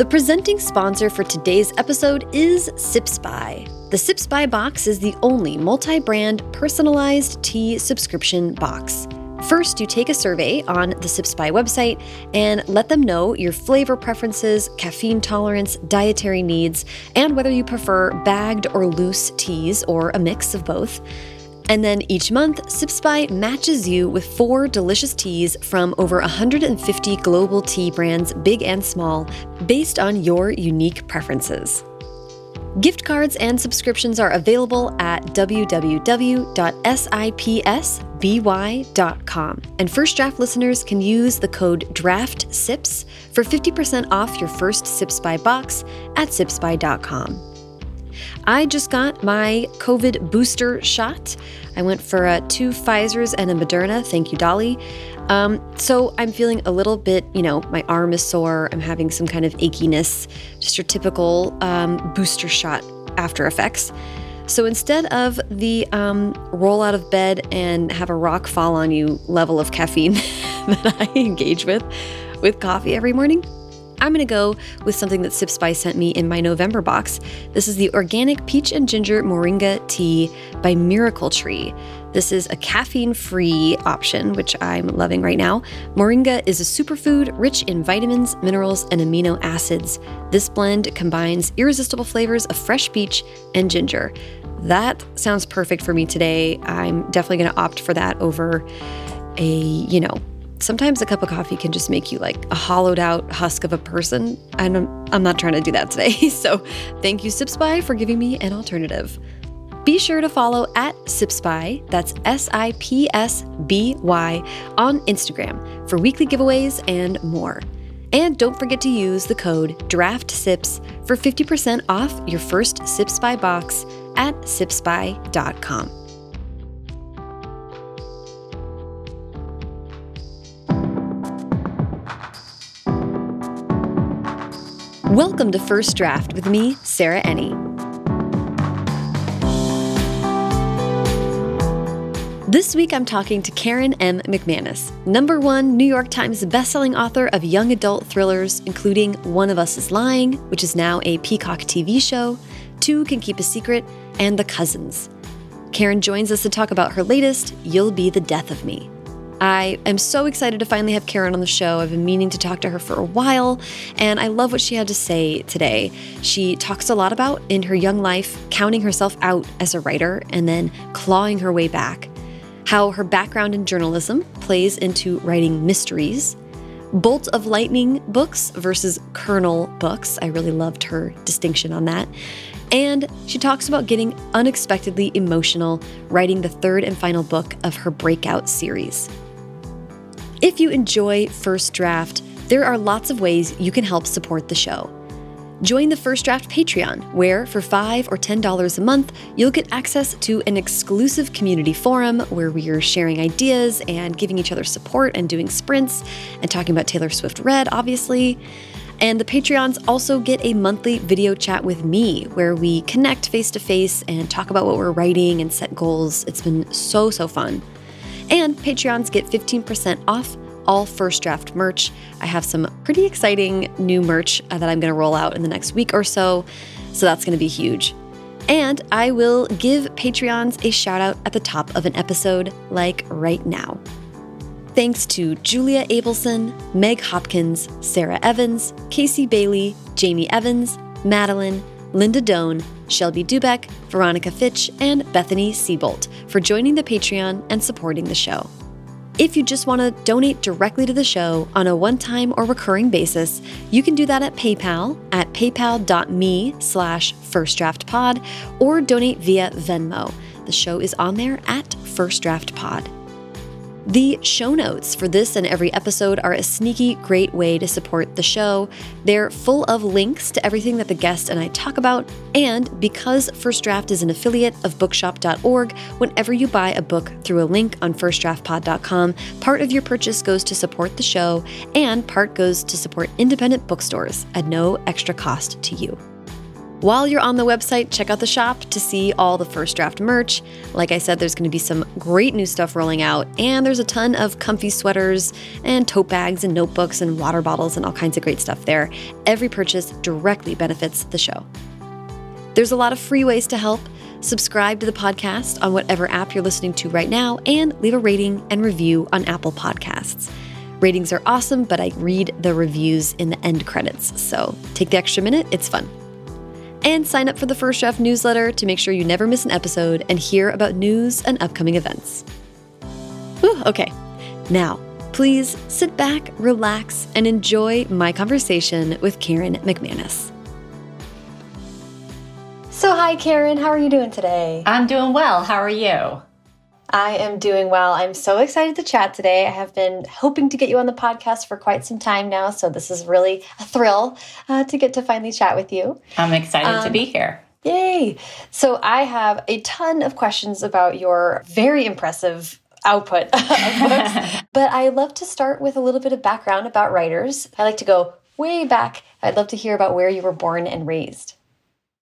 The presenting sponsor for today's episode is Sips By. The Sips By box is the only multi brand personalized tea subscription box. First, you take a survey on the Sips By website and let them know your flavor preferences, caffeine tolerance, dietary needs, and whether you prefer bagged or loose teas or a mix of both. And then each month, Sips By matches you with four delicious teas from over 150 global tea brands, big and small, based on your unique preferences. Gift cards and subscriptions are available at www.sipsby.com. And First Draft listeners can use the code DRAFTSIPS for 50% off your first Sips By box at sipsby.com. I just got my COVID booster shot. I went for uh, two Pfizer's and a Moderna. Thank you, Dolly. Um, so I'm feeling a little bit, you know, my arm is sore. I'm having some kind of achiness, just your typical um, booster shot after effects. So instead of the um, roll out of bed and have a rock fall on you level of caffeine that I engage with with coffee every morning, I'm going to go with something that Sips By sent me in my November box. This is the Organic Peach and Ginger Moringa Tea by Miracle Tree. This is a caffeine free option, which I'm loving right now. Moringa is a superfood rich in vitamins, minerals, and amino acids. This blend combines irresistible flavors of fresh peach and ginger. That sounds perfect for me today. I'm definitely going to opt for that over a, you know, sometimes a cup of coffee can just make you like a hollowed out husk of a person. And I'm, I'm not trying to do that today. So thank you, Sips By, for giving me an alternative. Be sure to follow at Sips By, that's S I P S B Y, on Instagram for weekly giveaways and more. And don't forget to use the code DRAFTSIPS for 50% off your first Sips By box at sipsby.com. Welcome to First Draft with me, Sarah Enni. This week I'm talking to Karen M. McManus, number one New York Times bestselling author of young adult thrillers, including One of Us is Lying, which is now a Peacock TV show, Two Can Keep a Secret, and The Cousins. Karen joins us to talk about her latest, You'll Be the Death of Me. I am so excited to finally have Karen on the show. I've been meaning to talk to her for a while, and I love what she had to say today. She talks a lot about in her young life counting herself out as a writer and then clawing her way back, how her background in journalism plays into writing mysteries. Bolt of Lightning books versus Kernel books. I really loved her distinction on that. And she talks about getting unexpectedly emotional writing the third and final book of her breakout series. If you enjoy First Draft, there are lots of ways you can help support the show. Join the First Draft Patreon, where for 5 or $10 a month, you'll get access to an exclusive community forum where we are sharing ideas and giving each other support and doing sprints and talking about Taylor Swift Red, obviously. And the Patreons also get a monthly video chat with me where we connect face to face and talk about what we're writing and set goals. It's been so, so fun. And Patreons get 15% off all first draft merch. I have some pretty exciting new merch uh, that I'm going to roll out in the next week or so. So that's going to be huge. And I will give Patreons a shout out at the top of an episode, like right now. Thanks to Julia Abelson, Meg Hopkins, Sarah Evans, Casey Bailey, Jamie Evans, Madeline, Linda Doan, Shelby Dubeck, Veronica Fitch, and Bethany Siebolt for joining the Patreon and supporting the show. If you just want to donate directly to the show on a one-time or recurring basis, you can do that at PayPal at paypal.me slash firstdraftpod or donate via Venmo. The show is on there at First Draft Pod. The show notes for this and every episode are a sneaky, great way to support the show. They're full of links to everything that the guest and I talk about. And because First Draft is an affiliate of bookshop.org, whenever you buy a book through a link on firstdraftpod.com, part of your purchase goes to support the show and part goes to support independent bookstores at no extra cost to you. While you're on the website, check out the shop to see all the first draft merch. Like I said, there's going to be some great new stuff rolling out, and there's a ton of comfy sweaters and tote bags and notebooks and water bottles and all kinds of great stuff there. Every purchase directly benefits the show. There's a lot of free ways to help. Subscribe to the podcast on whatever app you're listening to right now, and leave a rating and review on Apple Podcasts. Ratings are awesome, but I read the reviews in the end credits, so take the extra minute, it's fun and sign up for the First Draft newsletter to make sure you never miss an episode and hear about news and upcoming events. Whew, okay, now please sit back, relax, and enjoy my conversation with Karen McManus. So, hi, Karen. How are you doing today? I'm doing well. How are you? I am doing well. I'm so excited to chat today. I have been hoping to get you on the podcast for quite some time now, so this is really a thrill uh, to get to finally chat with you. I'm excited um, to be um, here. Yay! So, I have a ton of questions about your very impressive output of books, but I love to start with a little bit of background about writers. I like to go way back. I'd love to hear about where you were born and raised.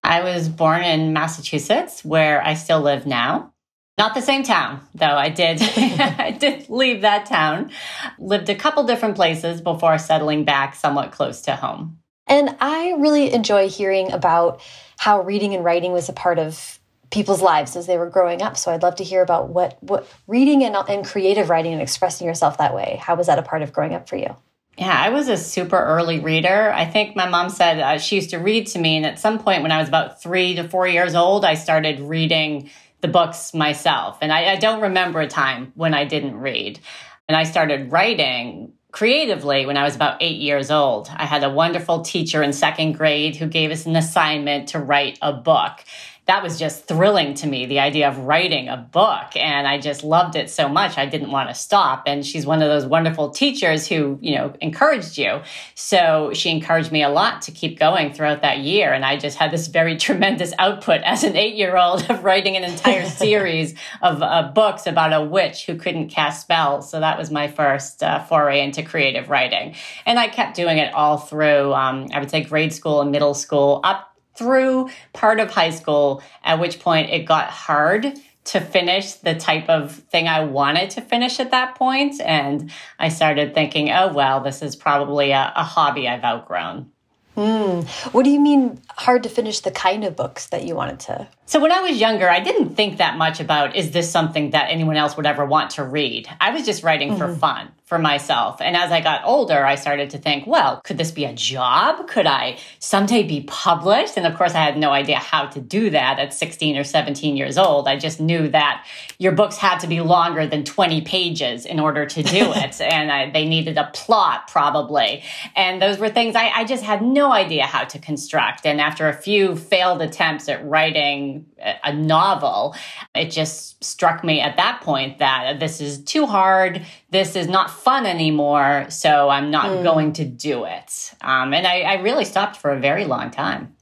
I was born in Massachusetts, where I still live now. Not the same town, though. I did I did leave that town. Lived a couple different places before settling back somewhat close to home. And I really enjoy hearing about how reading and writing was a part of people's lives as they were growing up. So I'd love to hear about what what reading and, and creative writing and expressing yourself that way. How was that a part of growing up for you? Yeah, I was a super early reader. I think my mom said uh, she used to read to me, and at some point when I was about three to four years old, I started reading the books myself. And I, I don't remember a time when I didn't read. And I started writing creatively when I was about eight years old. I had a wonderful teacher in second grade who gave us an assignment to write a book that was just thrilling to me the idea of writing a book and i just loved it so much i didn't want to stop and she's one of those wonderful teachers who you know encouraged you. So she encouraged me a lot to keep going throughout that year and i just had this very tremendous output as an eight year old of writing an entire series of uh, books about a witch who couldn't cast spells. So that was my first uh, foray into creative writing. And i kept doing it all through um, i would say grade school and middle school up through part of high school, at which point it got hard to finish the type of thing I wanted to finish at that point. And I started thinking, oh, well, this is probably a, a hobby I've outgrown. Mm. What do you mean hard to finish the kind of books that you wanted to? So when I was younger, I didn't think that much about is this something that anyone else would ever want to read? I was just writing mm -hmm. for mm-hmm. fun for myself. And as I got older, I started to think, well, could this be a job? Could I someday be published? And of course, I had no idea how to do that at 16 or 17 years old. I just knew that your books had to be longer than 20 pages in order to do it. and I, they needed a plot, probably. And those were things I, I just had no idea how to construct. And after a few failed attempts at writing a novel, it just struck me at that point that this is too hard. This is not fun anymore. So I'm not mm. going to do it. Um, and I, I really stopped for a very long time.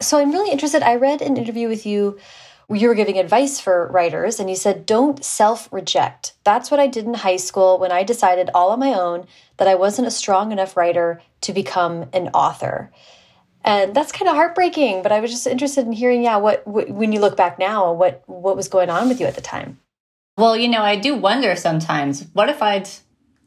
So I'm really interested. I read an interview with you where you were giving advice for writers and you said don't self-reject that's what i did in high school when i decided all on my own that i wasn't a strong enough writer to become an author and that's kind of heartbreaking but i was just interested in hearing yeah what, when you look back now what what was going on with you at the time? Well you know i do wonder sometimes what if i'd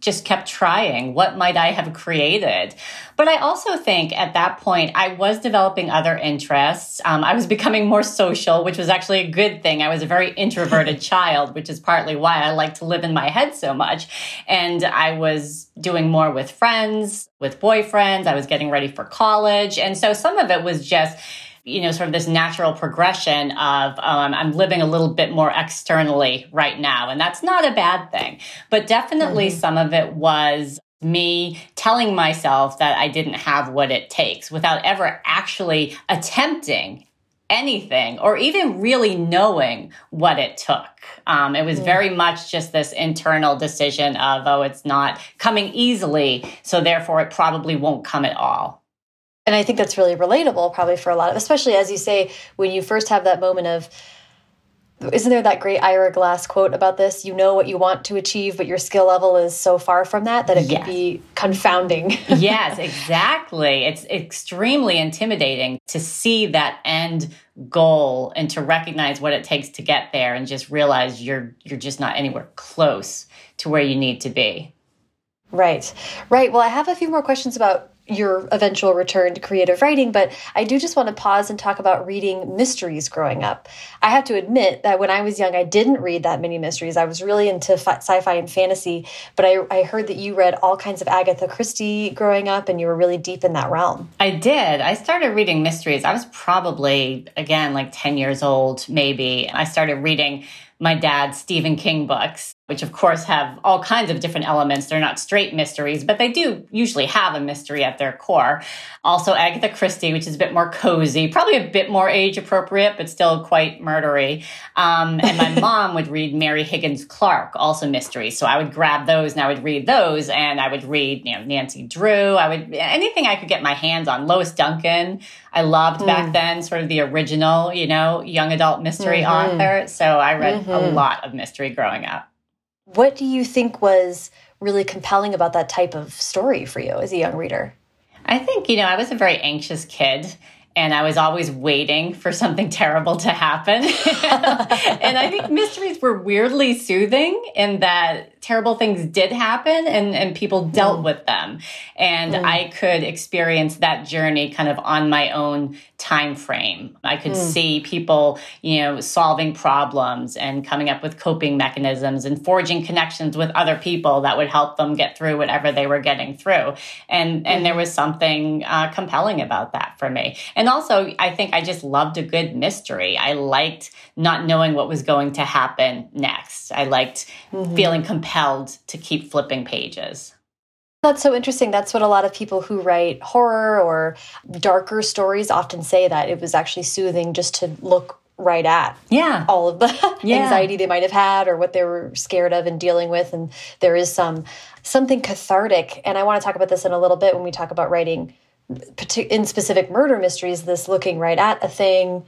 just kept trying. What might I have created? But I also think at that point, I was developing other interests. Um, I was becoming more social, which was actually a good thing. I was a very introverted child, which is partly why I like to live in my head so much. And I was doing more with friends, with boyfriends. I was getting ready for college. And so some of it was just, you know, sort of this natural progression of um, I'm living a little bit more externally right now. And that's not a bad thing. But definitely mm-hmm. some of it was me telling myself that I didn't have what it takes without ever actually attempting anything or even really knowing what it took. Um, it was mm. very much just this internal decision of, oh, it's not coming easily, so therefore it probably won't come at all. And I think that's really relatable, probably for a lot of, especially as you say, when you first have that moment of isn't there that great Ira Glass quote about this? You know what you want to achieve, but your skill level is so far from that that it yes. can be confounding. yes, exactly. It's extremely intimidating to see that end goal and to recognize what it takes to get there and just realize you're you're just not anywhere close to where you need to be. Right. Right. Well, I have a few more questions about your eventual return to creative writing, but I do just want to pause and talk about reading mysteries growing up. I have to admit that when I was young, I didn't read that many mysteries. I was really into sci fi and fantasy, but I, I heard that you read all kinds of Agatha Christie growing up and you were really deep in that realm. I did. I started reading mysteries. I was probably, again, like 10 years old, maybe. I started reading my dad's Stephen King books which of course have all kinds of different elements. They're not straight mysteries, but they do usually have a mystery at their core. Also, Agatha Christie, which is a bit more cozy, probably a bit more age appropriate, but still quite murdery. Um, and my mom would read Mary Higgins Clark, also mysteries. So I would grab those and I would read those, and I would read you know Nancy Drew. I would anything I could get my hands on. Lois Duncan, I loved mm. back then, sort of the original, you know, young adult mystery mm -hmm. author. So I read mm -hmm. a mm-hmm. lot of mystery growing up. What do you think was really compelling about that type of story for you as a young reader? I think, you know, I was a very anxious kid and I was always waiting for something terrible to happen. and I think mysteries were weirdly soothing in that terrible things did happen and, and people dealt mm. with them. And mm. I could experience that journey kind of on my own time frame. I could mm. see people, you know, solving problems and coming up with coping mechanisms and forging connections with other people that would help them get through whatever they were getting through. And and there mm. was something uh, compelling about that for me. And also, I think I just loved a good mystery. I liked not knowing what was going to happen next. I liked -hmm. feeling compelled to keep flipping pages. That's so interesting. That's what a lot of people who write horror or darker stories often say that it was actually soothing just to look right at yeah all of the yeah. anxiety they might have had or what they were scared of and dealing with and there is some something cathartic and i want to talk about this in a little bit when we talk about writing in specific murder mysteries this looking right at a thing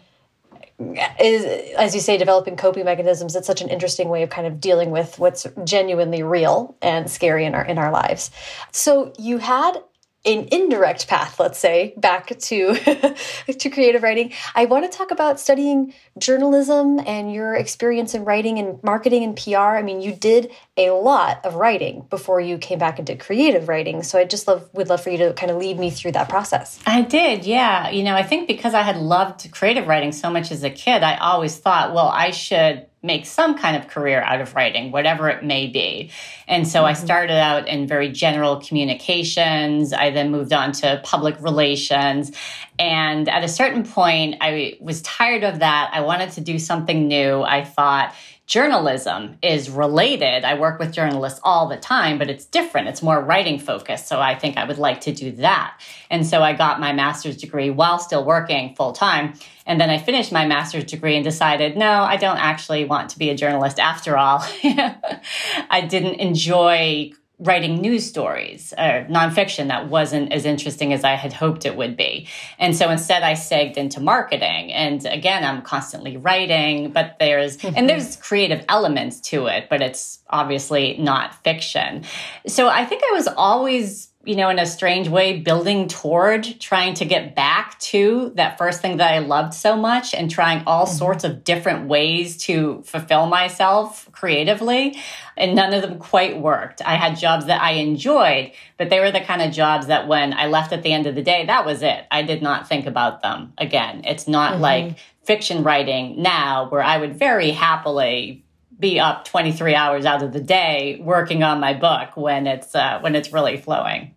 is as you say developing coping mechanisms it's such an interesting way of kind of dealing with what's genuinely real and scary in our in our lives. So you had an indirect path, let's say, back to to creative writing. I want to talk about studying journalism and your experience in writing and marketing and PR. I mean, you did a lot of writing before you came back into creative writing. So I just love would love for you to kind of lead me through that process. I did, yeah. You know, I think because I had loved creative writing so much as a kid, I always thought, well, I should make some kind of career out of writing, whatever it may be. And so. I mm-hmm. started out in very general communications. I then moved on to public relations. And at a certain point, I was tired of that. I wanted to do something new. I thought, journalism is related. I work with journalists all the time, but it's different. It's more writing focused. So I think I would like to do that. And so I got my master's degree while still working full time. And then I finished my master's degree and decided, no, I don't actually want to be a journalist after all. I didn't enjoy writing news stories or nonfiction that wasn't as interesting as I had hoped it would be. And so instead I segged into marketing. And again, I'm constantly writing, but there's, and mm-hmm. there's creative elements to it, but it's obviously not fiction. So I think I was always you know, in a strange way, building toward trying to get back to that first thing that I loved so much and trying all mm-hmm. sorts of different ways to fulfill myself creatively. And none of them quite worked. I had jobs that I enjoyed, but they were the kind of jobs that when I left at the end of the day, that was it. I did not think about them again. It's not mm-hmm. like fiction writing now, where I would very happily be up 23 hours out of the day working on my book when it's uh, when it's really flowing.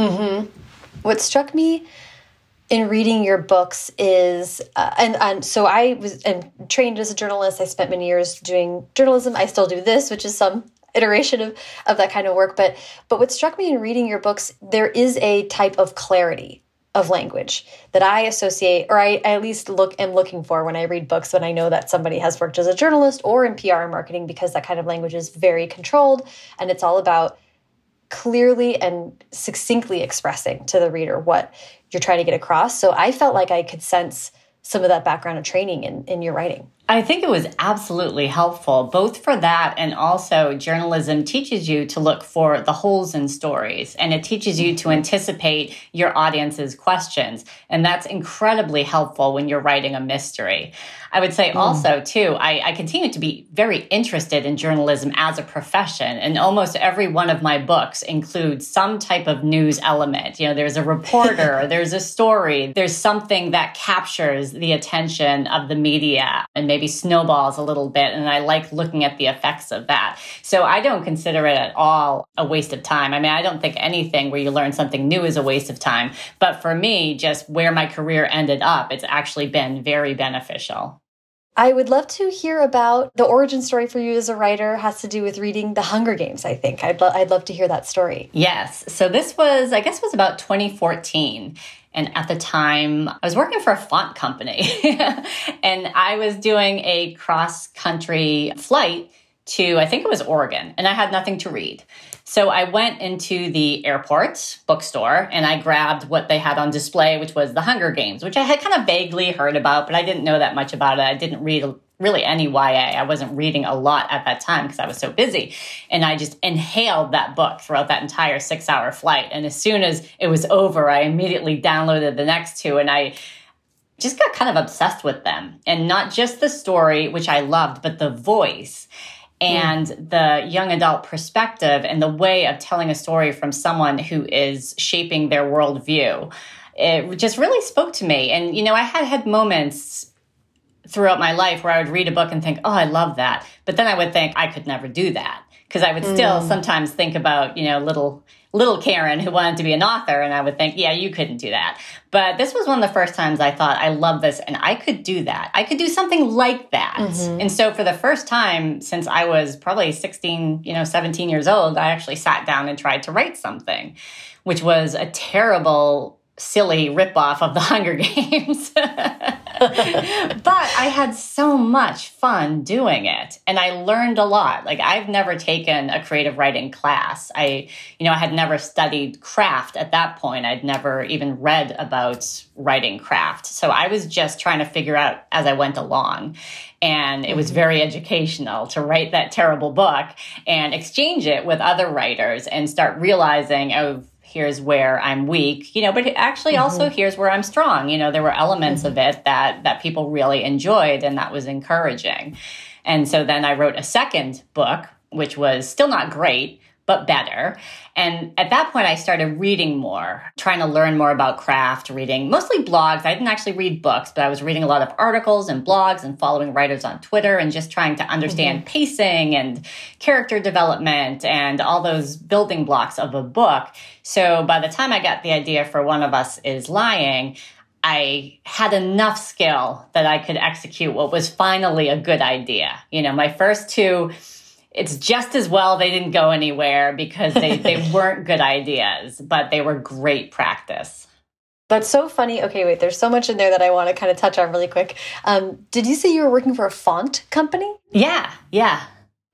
Mm-hmm. What struck me in reading your books is, uh, and, and so I was and trained as a journalist. I spent many years doing journalism. I still do this, which is some iteration of, of that kind of work. But but what struck me in reading your books, there is a type of clarity of language that I associate, or I, I, at least look am looking for when I read books when I know that somebody has worked as a journalist or in PR and marketing because that kind of language is very controlled and it's all about clearly and succinctly expressing to the reader what you're trying to get across. So I felt like I could sense some of that background and training in, in your writing. I think it was absolutely helpful, both for that and also journalism teaches you to look for the holes in stories and it teaches you to anticipate your audience's questions. And that's incredibly helpful when you're writing a mystery. I would say mm. also, too, I, I, continue to be very interested in journalism as a profession. And almost every one of my books includes some type of news element. You know, there's a reporter, there's a story, there's something that captures the attention of the media and maybe snowballs a little bit. And I like looking at the effects of that. So I don't consider it at all a waste of time. I mean, I don't think anything where you learn something new is a waste of time. But for me, just where my career ended up, it's actually been very beneficial. I would love to hear about the origin story for you as a writer has to do with reading The Hunger Games, I think. I'd, lo I'd love to hear that story. Yes. So this was, I guess, was about 2014. And at the time, I was working for a font company and I was doing a cross country flight to, I think it was Oregon, and I had nothing to read. So I went into the airport bookstore and I grabbed what they had on display, which was The Hunger Games, which I had kind of vaguely heard about, but I didn't know that much about it. I didn't read really any YA. I wasn't reading a lot at that time because I was so busy. And I just inhaled that book throughout that entire six hour flight. And as soon as it was over, I immediately downloaded the next two and I just got kind of obsessed with them. And not just the story, which I loved, but the voice and the young adult perspective and the way of telling a story from someone who is shaping their worldview. It just really spoke to me. And, you know, I had had moments throughout my life where I would read a book and think, oh, I love that. But then I would think, I could never do that. Because I would still mm. sometimes think about, you know, little little Karen who wanted to be an author. And I would think, yeah, you couldn't do that. But this was one of the first times I thought, I love this and I could do that. I could do something like that. Mm-hmm. And so for the first time since I was probably 16, you know, 17 years old, I actually sat down and tried to write something, which was a terrible silly ripoff of the Hunger Games. but I had so much fun doing it and I learned a lot. Like I've never taken a creative writing class. I, you know, I had never studied craft at that point. I'd never even read about writing craft. So I was just trying to figure out as I went along. And it was mm-hmm. very educational to write that terrible book and exchange it with other writers and start realizing, oh, here's where I'm weak, you know, but actually mm-hmm. also here's where I'm strong. You know, there were elements mm-hmm. of it that that people really enjoyed and that was encouraging. And so then I wrote a second book, which was still not great, but better. And at that point, I started reading more, trying to learn more about craft, reading mostly blogs. I didn't actually read books, but I was reading a lot of articles and blogs and following writers on Twitter and just trying to understand mm-hmm. pacing and character development and all those building blocks of a book. So by the time I got the idea for One of Us is Lying, I had enough skill that I could execute what was finally a good idea. You know, my first two it's just as well they didn't go anywhere because they, they weren't good ideas, but they were great practice. That's so funny. Okay, wait, there's so much in there that I want to kind of touch on really quick. Um, did you say you were working for a font company? Yeah, yeah.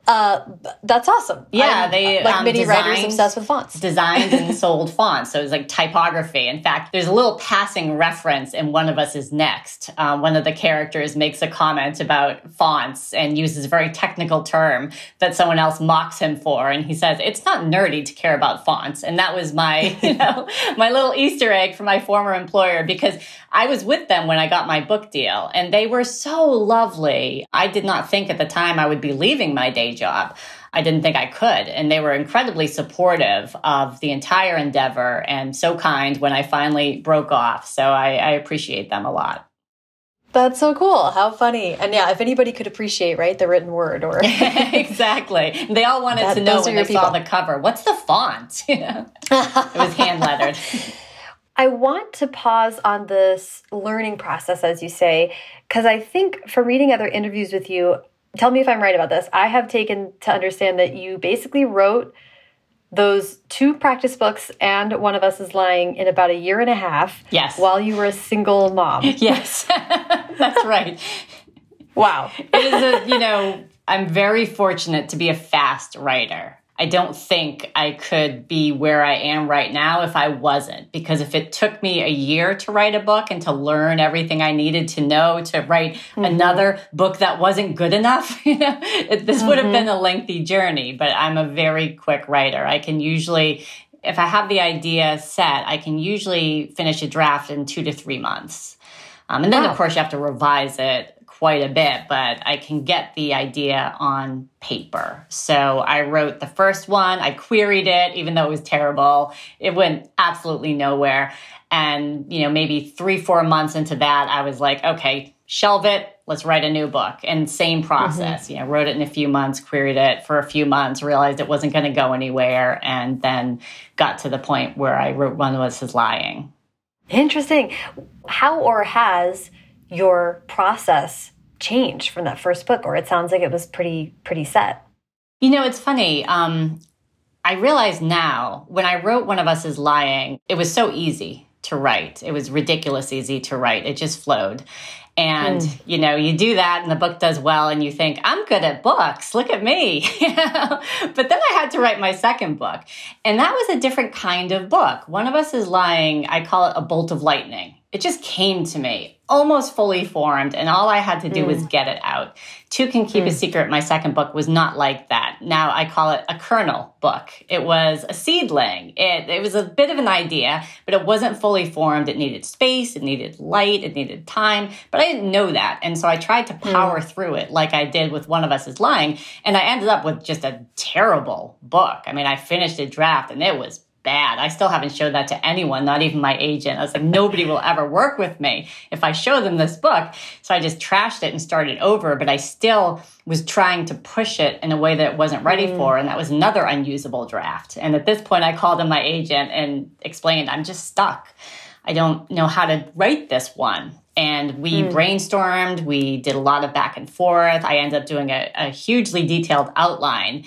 Uh, that's awesome. Yeah, I'm, they like um, many designed, writers obsessed with fonts. Designed and sold fonts, so it's like typography. In fact, there's a little passing reference in One of Us is Next. Um, one of the characters makes a comment about fonts and uses a very technical term that someone else mocks him for, and he says it's not nerdy to care about fonts. And that was my, you know, my little Easter egg for my former employer because I was with them when I got my book deal, and they were so lovely. I did not think at the time I would be leaving my day job. I didn't think I could. And they were incredibly supportive of the entire endeavor and so kind when I finally broke off. So I, I appreciate them a lot. That's so cool. How funny. And yeah, if anybody could appreciate, right, the written word or Exactly. They all wanted that, to know when they people. saw the cover, what's the font? it was hand lettered. I want to pause on this learning process, as you say, because I think from reading other interviews with you, tell me if I'm right about this. I have taken to understand that you basically wrote those two practice books and One of Us is Lying in about a year and a half. Yes. While you were a single mom. yes. That's right. Wow. It is a, you know, I'm very fortunate to be a fast writer. I don't think I could be where I am right now if I wasn't. Because if it took me a year to write a book and to learn everything I needed to know to write mm-hmm. another book that wasn't good enough, you know, it, this mm-hmm. would have been mm-hmm. a lengthy journey. But I'm a very quick writer. I can usually, if I have the idea set, I can usually finish a draft in two to three months. Um, and then, wow. of course, you have to revise it quite a bit, but I can get the idea on paper. So I wrote the first one, I queried it, even though it was terrible. It went absolutely nowhere. And, you know, maybe three, four months into that, I was like, okay, shelve it, let's write a new book. And same process, mm-hmm. you know, wrote it in a few months, queried it for a few months, realized it wasn't going to go anywhere, and then got to the point where I wrote One of Us is Lying. Interesting. How or has your process changed from that first book, or it sounds like it was pretty pretty set. You know, it's funny. Um, I realize now when I wrote One of Us is Lying, it was so easy to write. It was ridiculous easy to write. It just flowed. And, mm. you know, you do that and the book does well and you think, I'm good at books. Look at me. but then I had to write my second book. And that was a different kind of book. One of Us is Lying, I call it a bolt of lightning it just came to me almost fully formed and all i had to do mm. was get it out two can keep mm. a secret my second book was not like that now i call it a kernel book it was a seedling it, it was a bit of an idea but it wasn't fully formed it needed space it needed light it needed time but i didn't know that and so i tried to mm. power mm. through it like i did with one of us is lying and i ended up with just a terrible book i mean i finished a draft and it was bad. I still haven't showed that to anyone, not even my agent. I was like, nobody will ever work with me if I show them this book. So I just trashed it and started over, but I still was trying to push it in a way that it wasn't ready mm. for. And that was another unusable draft. And at this point, I called in my agent and explained, I'm just stuck. I don't know how to write this one. And we mm. brainstormed, we did a lot of back and forth. I ended up doing a, a hugely detailed outline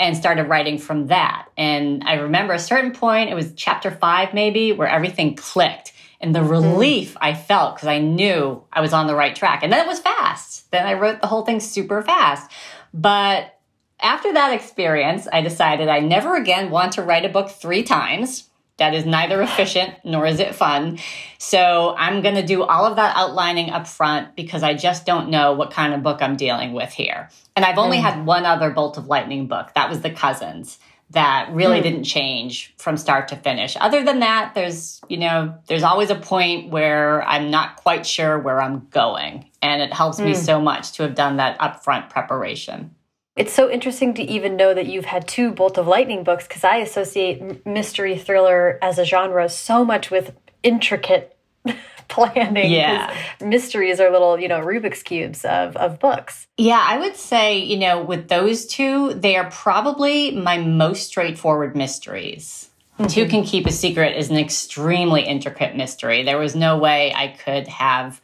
and started writing from that. And I remember a certain point, it was chapter five maybe, where everything clicked and the relief mm. I felt because I knew I was on the right track. And then it was fast. Then I wrote the whole thing super fast. But after that experience, I decided I never again want to write a book three times. That is neither efficient nor is it fun. So I'm going to do all of that outlining up front because I just don't know what kind of book I'm dealing with here. And I've only mm. had one other Bolt of Lightning book. That was The Cousins that really mm. didn't change from start to finish. Other than that, there's, you know, there's always a point where I'm not quite sure where I'm going. And it helps mm. me so much to have done that upfront preparation. It's so interesting to even know that you've had two Bolt of Lightning books because I associate mystery thriller as a genre so much with intricate planning. Yeah. Mysteries are little, you know, Rubik's cubes of, of books. Yeah, I would say, you know, with those two, they are probably my most straightforward mysteries. Mm -hmm. Two Can Keep a Secret is an extremely intricate mystery. There was no way I could have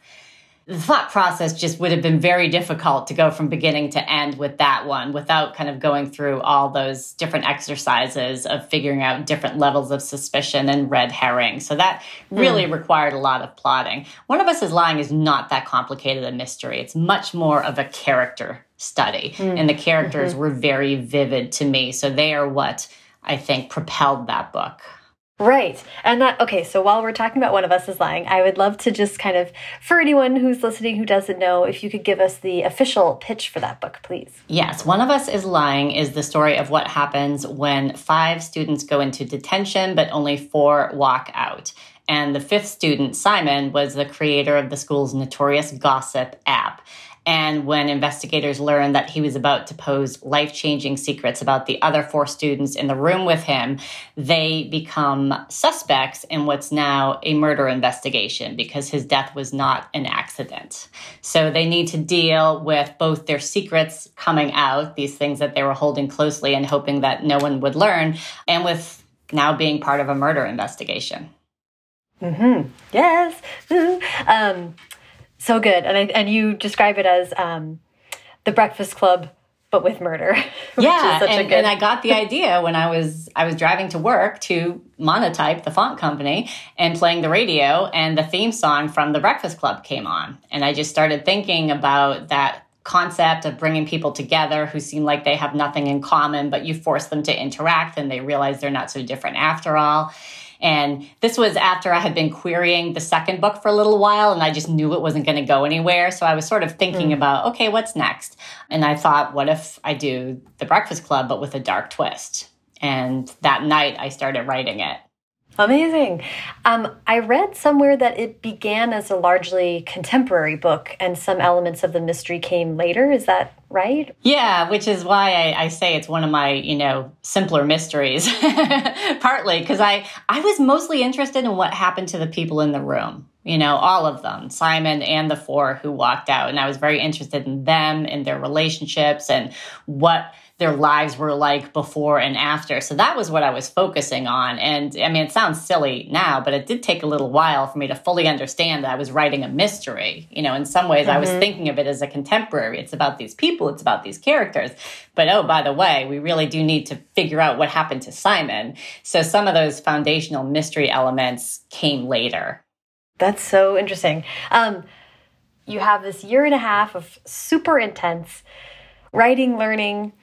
the thought process just would have been very difficult to go from beginning to end with that one without kind of going through all those different exercises of figuring out different levels of suspicion and red herring. So that really mm. required a lot of plotting. One of Us is Lying is not that complicated a mystery, it's much more of a character study. Mm. And the characters mm-hmm. were very vivid to me. So they are what I think propelled that book. Right. And that, okay, so while we're talking about One of Us is Lying, I would love to just kind of, for anyone who's listening who doesn't know, if you could give us the official pitch for that book, please. Yes. One of Us is Lying is the story of what happens when five students go into detention, but only four walk out. And the fifth student, Simon, was the creator of the school's notorious gossip app. And when investigators learned that he was about to pose life changing secrets about the other four students in the room with him, they become suspects in what's now a murder investigation because his death was not an accident. So they need to deal with both their secrets coming out, these things that they were holding closely and hoping that no one would learn, and with now being part of a murder investigation. Mm-hmm. Yes. um, so good. And I, and you describe it as um, the Breakfast Club, but with murder. Yeah, and, good... and, I got the idea when I was I was driving to work to Monotype, the font company, and playing the radio, and the theme song from the Breakfast Club came on, and I just started thinking about that concept of bringing people together who seem like they have nothing in common, but you force them to interact and they realize they're not so different after all. And this was after I had been querying the second book for a little while and I just knew it wasn't going to go anywhere. So I was sort of thinking mm. about, okay, what's next? And I thought, what if I do The Breakfast Club, but with a dark twist? And that night I started writing it. Amazing. Um, I read somewhere that it began as a largely contemporary book and some elements of the mystery came later. Is that right? Yeah, which is why I, I say it's one of my, you know, simpler mysteries. Partly because I, I was mostly interested in what happened to the people in the room you know, all of them, Simon and the four who walked out. And I was very interested in them and their relationships and what their lives were like before and after. So that was what I was focusing on. And I mean, it sounds silly now, but it did take a little while for me to fully understand that I was writing a mystery. You know, in some ways, mm-hmm. I was mm-hmm. thinking of it as a contemporary. It's about these people, it's about these characters. But oh, by the way, we really do need to figure out what happened to Simon. So some of those foundational mystery elements came later. That's so interesting. Um, you have this year and a half of super intense writing, learning,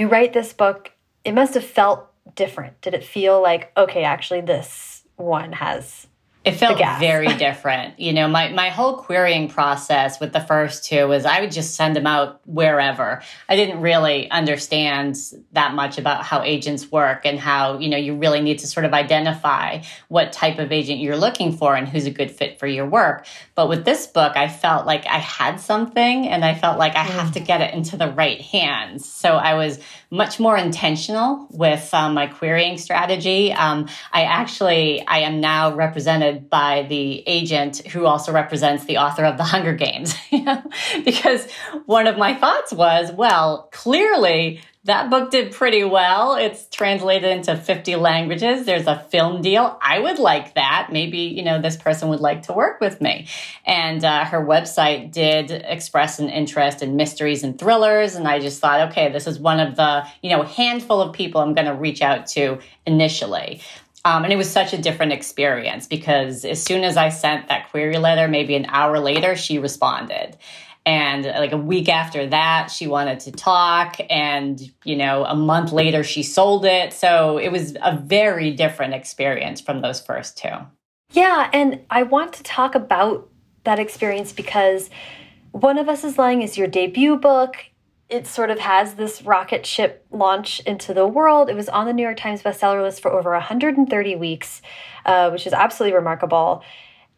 you write this book, it must have felt different. Did it feel like, okay, actually, this one has it felt very different. You know, my, my whole querying process with the first two was I would just send them out wherever. I didn't really understand that much about how agents work and how, you know, you really need to sort of identify what type of agent you're looking for and who's a good fit for your work. But with this book, I felt like I had something and I felt like I have mm. to get it into the right hands. So I was much more intentional with um, my querying strategy. Um, I actually, I am now represented by the agent who also represents the author of The Hunger Games, because one of my thoughts was, well, clearly that book did pretty well. It's translated into 50 languages. There's a film deal. I would like that. Maybe, you know, this person would like to work with me. And uh, her website did express an interest in mysteries and thrillers. And I just thought, okay, this is one of the, you know, handful of people I'm going to reach out to initially. Um, and it was such a different experience because as soon as I sent that query letter, maybe an hour later, she responded. And like a week after that, she wanted to talk. And, you know, a month later, she sold it. So it was a very different experience from those first two. Yeah. And I want to talk about that experience because One of Us is Lying is your debut book. It sort of has this rocket ship launch into the world. It was on the New York Times bestseller list for over 130 weeks, uh, which is absolutely remarkable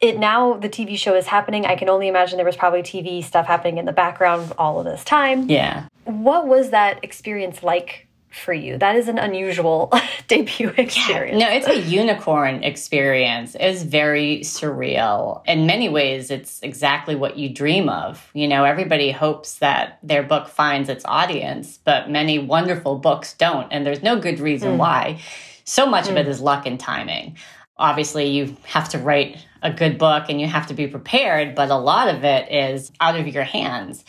it now the TV show is happening. I can only imagine there was probably TV stuff happening in the background all of this time. Yeah. What was that experience like for you? That is an unusual debut experience. Yeah. No, it's a unicorn experience. It was very surreal. In many ways, it's exactly what you dream of. You know, everybody hopes that their book finds its audience, but many wonderful books don't. And there's no good reason mm. why. So much mm. of it is luck and timing obviously you have to write a good book and you have to be prepared, but a lot of it is out of your hands.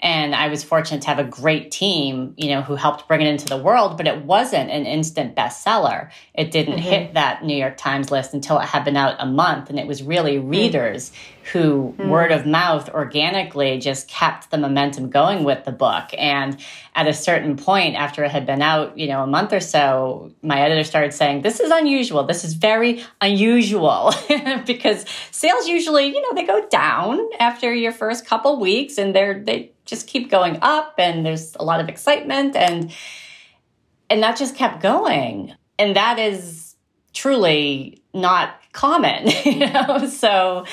And I was fortunate to have a great team, you know, who helped bring it into the world, but it wasn't an instant bestseller. It didn't mm-hmm. hit that New York Times list until it had been out a month. And it was really mm. readers who, mm-hmm. word of mouth, organically just kept the momentum going with the book. And at a certain point, after it had been out, you know, a month or so, my editor started saying, This is unusual. This is very unusual because sales usually, you know, they go down after your first couple weeks and they're, they, just keep going up and there's a lot of excitement and and that just kept going. And that is truly not common you know? So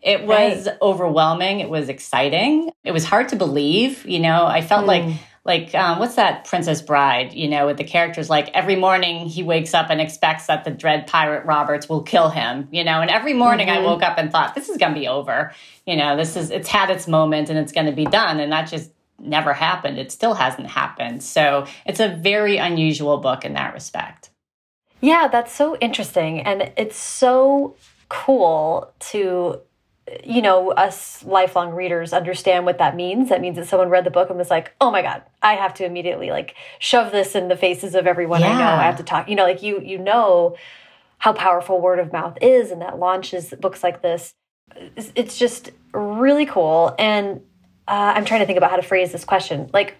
it was right. overwhelming. It was exciting. It was hard to believe you know? I felt mm. like like um, what's that princess bride you know with the characters like every morning he wakes up and expects that the dread pirate roberts will kill him you know and every morning mm-hmm. i woke up and thought this is going to be over. You know this is it's had its moment and it's going to be done and that just never happened. It still hasn't happened. So it's a very unusual book in that respect. Yeah that's so interesting and it's so cool to you know, us lifelong readers understand what that means. That means that someone read the book and was like, "Oh my god, I have to immediately like shove this in the faces of everyone yeah. I know. I have to talk." You know, like you you know how powerful word of mouth is, and that launches books like this. It's just really cool. And uh, I'm trying to think about how to phrase this question. Like,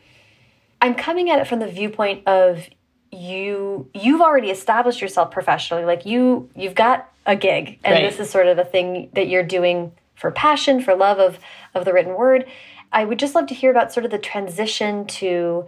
I'm coming at it from the viewpoint of you you've already established yourself professionally like you you've got a gig and right. this is sort of a thing that you're doing for passion for love of of the written word i would just love to hear about sort of the transition to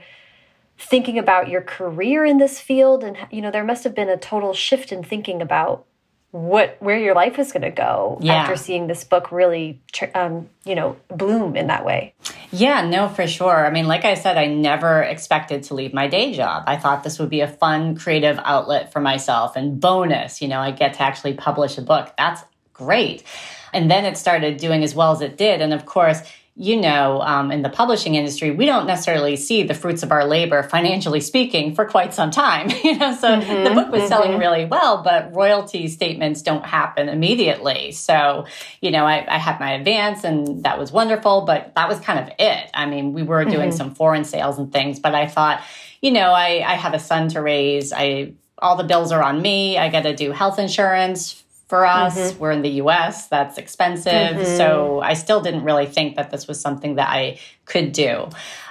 thinking about your career in this field and you know there must have been a total shift in thinking about what where your life is going to go yeah. after seeing this book really um, you know bloom in that way. Yeah no for sure. I mean like i said i never expected to leave my day job. I thought this would be a fun creative outlet for myself and bonus you know i get to actually publish a book. That's great. And then it started doing as well as it did. And of course you know, um, in the publishing industry, we don't necessarily see the fruits of our labor, financially speaking, for quite some time. you know, so mm-hmm, the book was mm-hmm. selling really well, but royalty statements don't happen immediately. So, you know, I, I, had my advance, and that was wonderful, but that was kind of it. I mean, we were doing mm-hmm. some foreign sales and things, but I thought, you know, I, I have a son to raise. I all the bills are on me. I got to do health insurance for us. Mm-hmm. We're in the US, that's expensive. Mm-hmm. So I still didn't really think that this was something that I could do.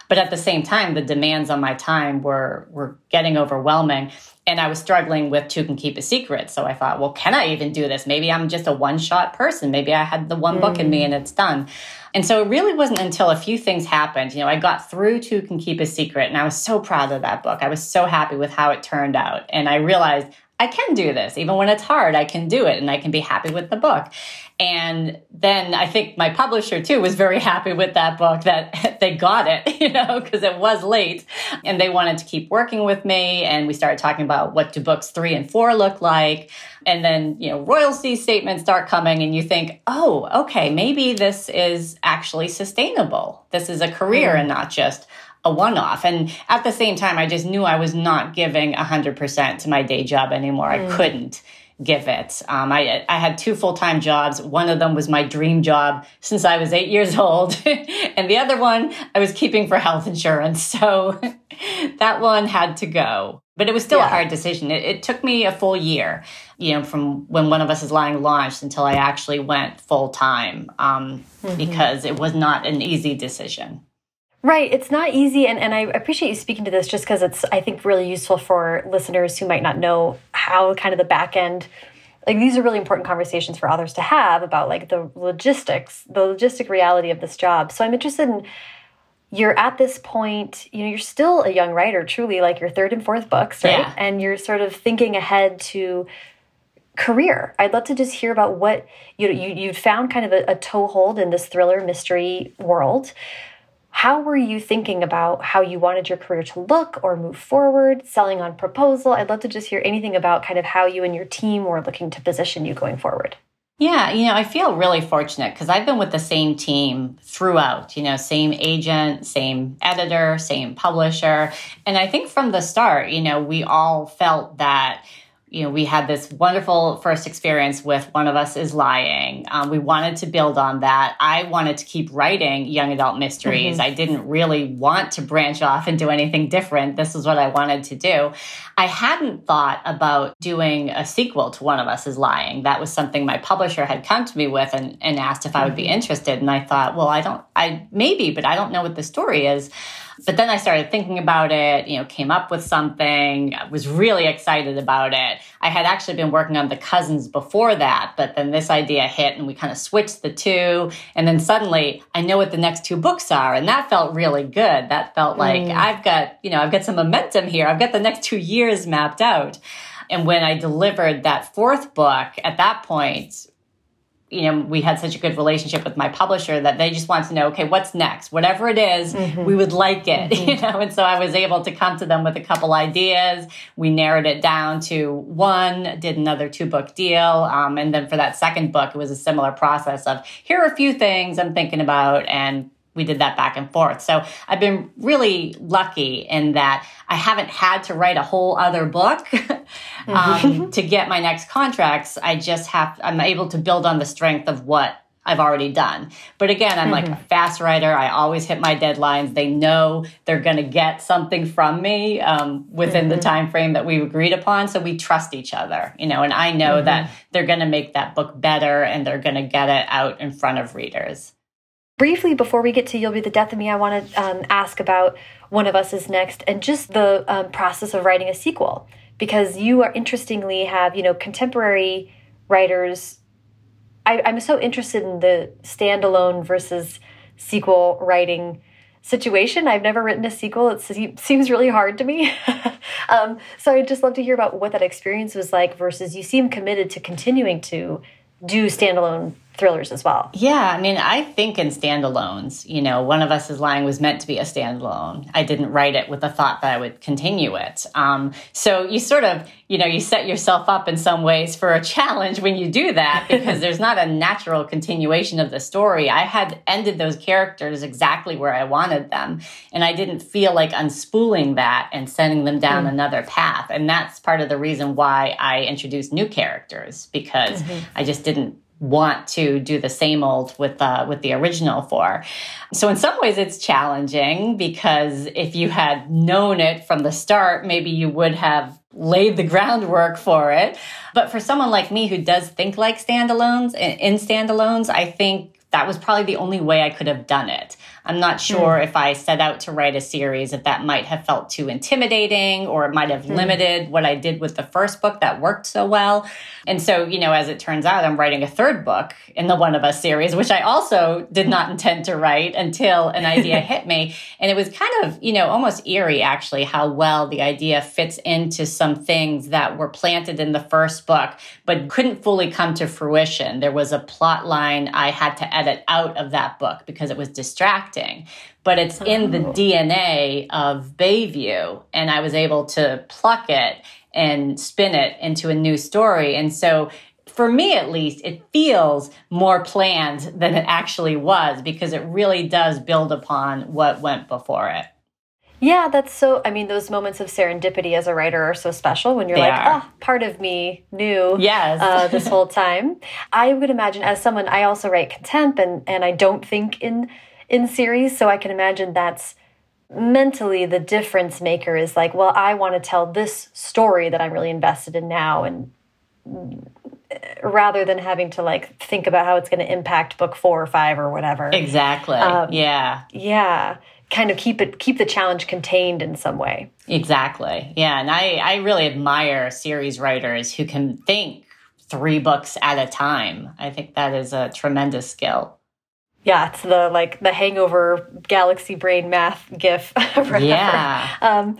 But at the same time, the demands on my time were were getting overwhelming. And I was struggling with Two Can Keep a Secret. So I thought, well, can I even do this? Maybe I'm just a one shot person. Maybe I had the one mm. book in me mm. and it's done. And so it really wasn't until a few things happened. You know, I got through Two Can Keep a Secret and I was so proud of that book. I was so happy with how it turned out. And I realized I can do this. Even when it's hard, I can do it and I can be happy with the book. And then I think my publisher too was very happy with that book that they got it, you know, because it was late and they wanted to keep working with me. And we started talking about what do books three and four look like. And then, you know, royalty statements start coming and you think, oh, okay, maybe this is actually sustainable. This is a career mm. and not just a one off. And at the same time, I just knew I was not giving 100% to my day job anymore. Mm. I couldn't give it. Um, I, I had two full time jobs. One of them was my dream job since I was eight years old. and the other one I was keeping for health insurance. So that one had to go. But it was still yeah. a hard decision. It, it, took me a full year, you know, from when one of us is lying launched until I actually went full time um, mm-hmm. because it was not an easy decision. Right. It's not easy. And, and I appreciate you speaking to this just because it's, I think, really useful for listeners who might not know how kind of the back end, like these are really important conversations for others to have about like the logistics, the logistic reality of this job. So I'm interested in, you're at this point, you know, you're still a young writer, truly, like your third and fourth books, right? Yeah. And you're sort of thinking ahead to career. I'd love to just hear about what you know, you you found kind of a, a toehold in this thriller mystery world. How were you thinking about how you wanted your career to look or move forward, selling on proposal? I'd love to just hear anything about kind of how you and your team were looking to position you going forward. Yeah, you know, I feel really fortunate because I've been with the same team throughout, you know, same agent, same editor, same publisher. And I think from the start, you know, we all felt that you know, we had this wonderful first experience with One of Us is Lying. Um, we wanted to build on that. I wanted to keep writing young adult mysteries. Mm-hmm. I didn't really want to branch off and do anything different. This is what I wanted to do. I hadn't thought about doing a sequel to One of Us is Lying. That was something my publisher had come to me with and, and asked if I would be mm-hmm. interested. And I thought, well, I don't, I maybe, but I don't know what the story is. But then I started thinking about it, you know, came up with something, was really excited about it. I had actually been working on the cousins before that, but then this idea hit and we kind of switched the two. And then suddenly I know what the next two books are. And that felt really good. That felt like mm. I've got, you know, I've got some momentum here. I've got the next two years mapped out. And when I delivered that fourth book, at that point, you know, we had such a good relationship with my publisher that they just wanted to know, okay, what's next? Whatever it is, mm-hmm. we would like it, mm-hmm. you know. And so I was able to come to them with a couple ideas. We narrowed it down to one, did another two book deal, um, and then for that second book, it was a similar process of here are a few things I'm thinking about, and we did that back and forth. So I've been really lucky in that I haven't had to write a whole other book um, mm-hmm. to get my next contracts. I just have, I'm able to build on the strength of what I've already done. But again, I'm mm-hmm. like a mm-hmm. fast writer. I always hit my deadlines. They know they're going to get something from me um, within mm-hmm. the time frame that we've agreed upon. So we trust each other, you know. And I know mm-hmm. that they're going to make that book better, and they're going to get it out in front of readers. Briefly, before we get to You'll Be the Death of Me, I want to um, ask about One of Us is Next and just the um, process of writing a sequel. Because you are interestingly have, you know, contemporary writers. I, I'm so interested in the standalone versus sequel writing situation. I've never written a sequel. It seems really hard to me. um, so I'd just love to hear about what that experience was like versus you seem committed to continuing to do standalone thrillers as well. Yeah, I mean, I think in standalones, you know, One of Us is Lying was meant to be a standalone. I didn't write it with the thought that I would continue it. Um, so you sort of, you know, you set yourself up in some ways for a challenge when you do that because there's not a natural continuation of the story. I had ended those characters exactly where I wanted them, and I didn't feel like unspooling that and sending them down mm. another path. And that's part of the reason why I introduced new characters because mm -hmm. I just didn't want to do the same old with uh, with the original four. So in some ways it's challenging because if you had known it from the start, maybe you would have laid the groundwork for it. But for someone like me who does think like standalones in standalones, I think that was probably the only way I could have done it. I'm not hmm. sure mm. if I set out to write a series, if that might have felt too intimidating or it might have mm. limited what I did with the first book that worked so well. And so, you know, as it turns out, I'm writing a third book in the One of Us series, which I also did not intend to write until an idea hit me. And it was kind of, you know, almost eerie actually how well the idea fits into some things that were planted in the first book, but couldn't fully come to fruition. There was a plot line I had to edit out of that book because it was distracting acting, but it's in the oh. DNA of Bayview. And I was able to pluck it and spin it into a new story. And so for me at least, it feels more planned than it actually was because it really does build upon what went before it. Yeah, that's so. I mean, those moments of serendipity as a writer are so special when you're they like, are. oh, part of me knew yes. uh, this whole time. I would imagine, as someone, I also write contemp, and and I don't think in in series. So I can imagine that's mentally the difference maker is like, well, I want to tell this story that I'm really invested in now. And rather than having to like think about how it's going to impact book four or five or whatever. Exactly. Um, yeah. Yeah. Kind of keep it, keep the challenge contained in some way. Exactly. Yeah. And I, I really admire series writers who can think three books at a time. I think that is a tremendous skill. Yeah, it's the like the hangover galaxy brain math gif. yeah. Um,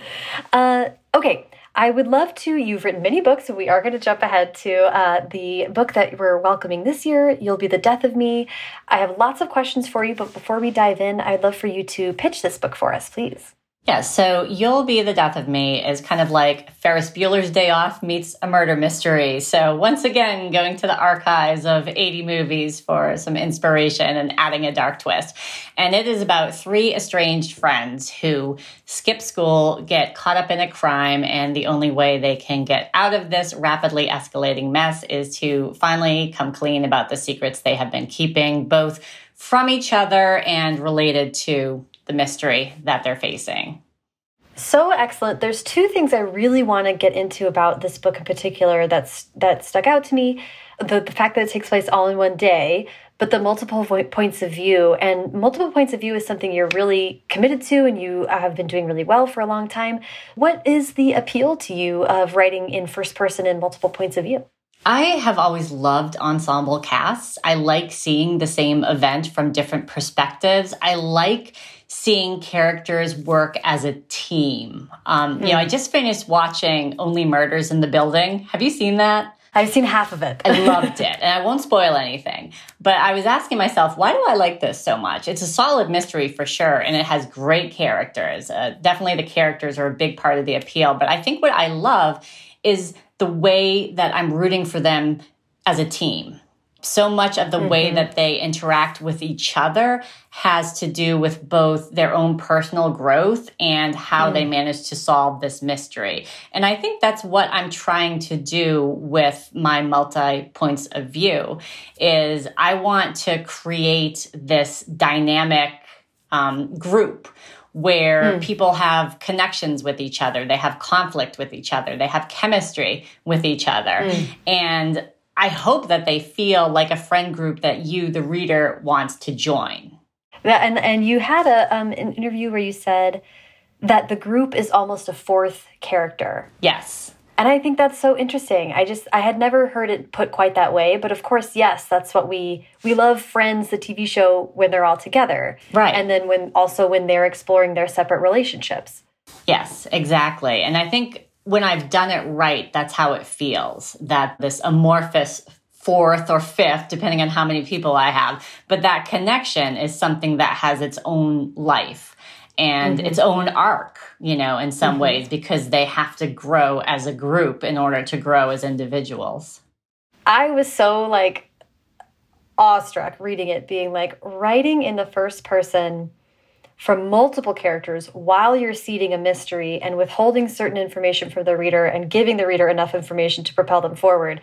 uh, okay. I would love to. You've written many books, so we are going to jump ahead to uh, the book that we're welcoming this year. You'll be the death of me. I have lots of questions for you, but before we dive in, I'd love for you to pitch this book for us, please. Yeah, so You'll Be the Death of Me is kind of like Ferris Bueller's Day Off meets a murder mystery. So, once again, going to the archives of 80 movies for some inspiration and adding a dark twist. And it is about three estranged friends who skip school, get caught up in a crime, and the only way they can get out of this rapidly escalating mess is to finally come clean about the secrets they have been keeping, both from each other and related to the mystery that they're facing. So excellent. There's two things I really want to get into about this book in particular that's that stuck out to me. The, the fact that it takes place all in one day, but the multiple points of view. And multiple points of view is something you're really committed to and you have been doing really well for a long time. What is the appeal to you of writing in first person and multiple points of view? I have always loved ensemble casts. I like seeing the same event from different perspectives. I like seeing characters work as a team. Um, mm. You know, I hmm. just finished watching Only Murders in the Building. Have you seen that? I've seen half of it. I loved it. And I won't spoil anything. But I was asking myself, why do I like this so much? It's a solid mystery for sure. And it has great characters. Uh, definitely the characters are a big part of the appeal. But I think what I love is the way that I'm rooting for them as a team so much of the mm -hmm. way mm-hmm. that they interact with each other has to do with both their own personal growth and how mm. they manage to solve this mystery. And I think that's what I'm trying to do with my multi points of view is I want to create this dynamic um, group where mm. people have connections with each other, they have conflict with each other, they have chemistry with each other. Mm. And I hope that they feel like a friend group that you, the reader, wants to join. Yeah, and and you had a um, an interview where you said that the group is almost a fourth character. Yes. And I think that's so interesting. I just I had never heard it put quite that way, but of course, yes, that's what we we love Friends, the TV show, when they're all together, right? And then when also when they're exploring their separate relationships. Yes, exactly. And I think when I've done it right, that's how it feels. That this amorphous fourth or fifth, depending on how many people I have, but that connection is something that has its own life and mm -hmm. its own arc, you know, in some mm -hmm. ways, because they have to grow as a group in order to grow as individuals. I was so like awestruck reading it, being like writing in the first person from multiple characters while you're seeding a mystery and withholding certain information from the reader and giving the reader enough information to propel them forward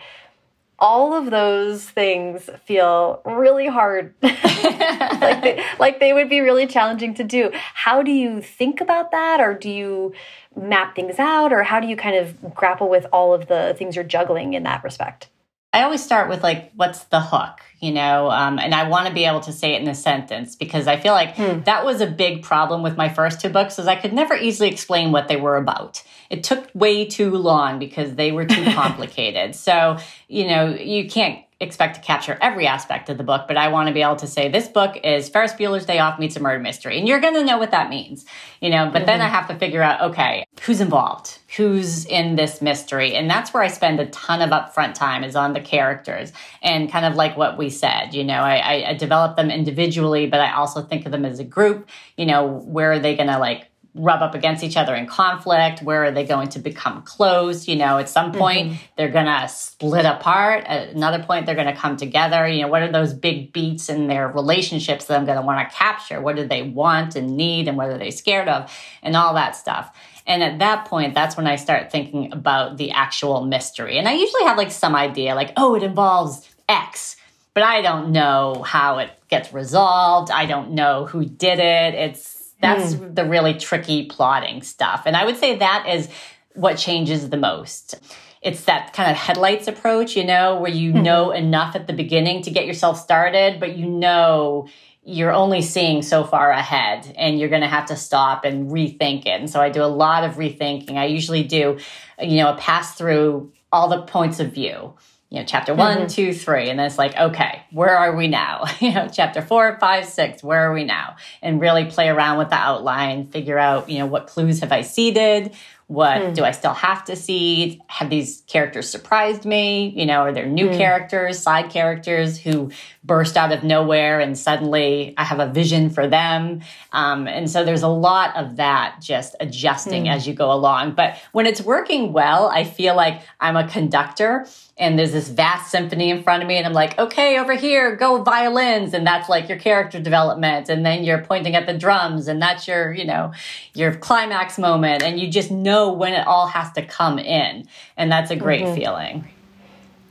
all of those things feel really hard. like, they, like they would be really challenging to do. How do you think about that? Or do you map things out? Or how do you kind of grapple with all of the things you're juggling in that respect? I always start with like, what's the hook, you know? Um, and I want to be able to say it in a sentence because I feel like hmm. that was a big problem with my first two books, is I could never easily explain what they were about. It took way too long because they were too complicated. so, you know, you can't expect to capture every aspect of the book, but I want to be able to say this book is Ferris Bueller's Day Off meets a murder mystery. And you're going to know what that means, you know, but mm -hmm. then I mm-hmm. have to figure out, okay, who's involved? Who's in this mystery? And that's where I spend a ton of upfront time is on the characters and kind of like what we said, you know, I, I develop them individually, but I also think of them as a group, you know, where are they going to like rub up against each other in conflict? Where are they going to become close? You know, at some point mm-hmm. they're going to split apart. At another point they're going to come together. You know, what are those big beats in their relationships that I'm going to want to capture? What do they want and need and what are they scared of? And all that stuff. And at that point, that's when I start thinking about the actual mystery. And I usually have like some idea, like, oh, it involves X but I don't know how it gets resolved. I don't know who did it. It's that's mm. the really tricky plotting stuff. And I would say that is what changes the most. It's that kind of headlights approach, you know, where you mm-hmm. know enough at the beginning to get yourself started, but you know you're only seeing so far ahead and you're going to have to stop and rethink it. And so I do a lot of rethinking. I usually do, you know, a pass through all the points of view you know, chapter one, mm-hmm. two, three, and then it's like, okay, where are we now? you know, chapter four, five, six, where are we now? And really play around with the outline, figure out, you know, what clues have I seeded? What mm. do I still have to see? Have these characters surprised me? You know, are there new mm. characters, side characters who burst out of nowhere and suddenly I have a vision for them? Um, and so there's a lot of that just adjusting mm. as you go along. But when it's working well, I feel like I'm a conductor and there's this vast symphony in front of me and i'm like okay over here go violins and that's like your character development and then you're pointing at the drums and that's your you know your climax moment and you just know when it all has to come in and that's a great mm -hmm. feeling.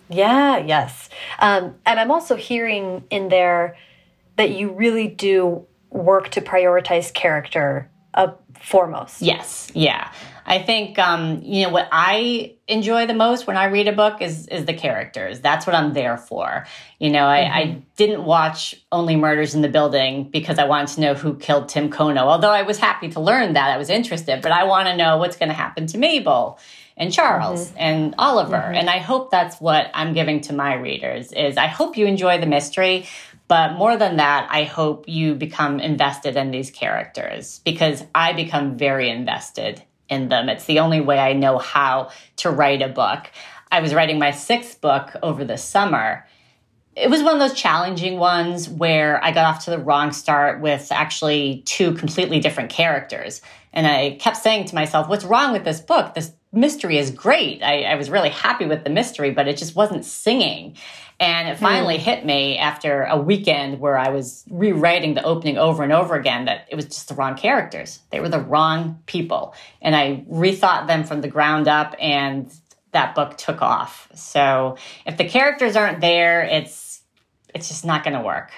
Yeah yes. Um, and i'm also hearing in there that you really do work to prioritize character uh, foremost. Yes yeah I think um, you know what I enjoy the most when I read a book is is the characters. That's what I'm there for. You know, I, mm -hmm. I mm-hmm. didn't watch Only Murders in the Building because I wanted to know who killed Tim Kono. Although I was happy to learn that, I was interested, but I want to know what's going to happen to Mabel and Charles mm -hmm. and Oliver. Mm -hmm. And I hope that's what I'm giving to my readers is I hope you enjoy the mystery, but more than that, I hope you become invested in these characters because I become very invested in them. It's the only way I know how to write a book. I was writing my sixth book over the summer. It was one of those challenging ones where I got off to the wrong start with actually two completely different characters. And I kept saying to myself, what's wrong with this book? This mystery is great. I, I was really happy with the mystery, but it just wasn't singing. And it finally mm. hit me after a weekend where I was rewriting the opening over and over again that it was just the wrong characters. They were the wrong people. And I rethought them from the ground up and that book took off. So if the characters aren't there, it's it's just not going to work.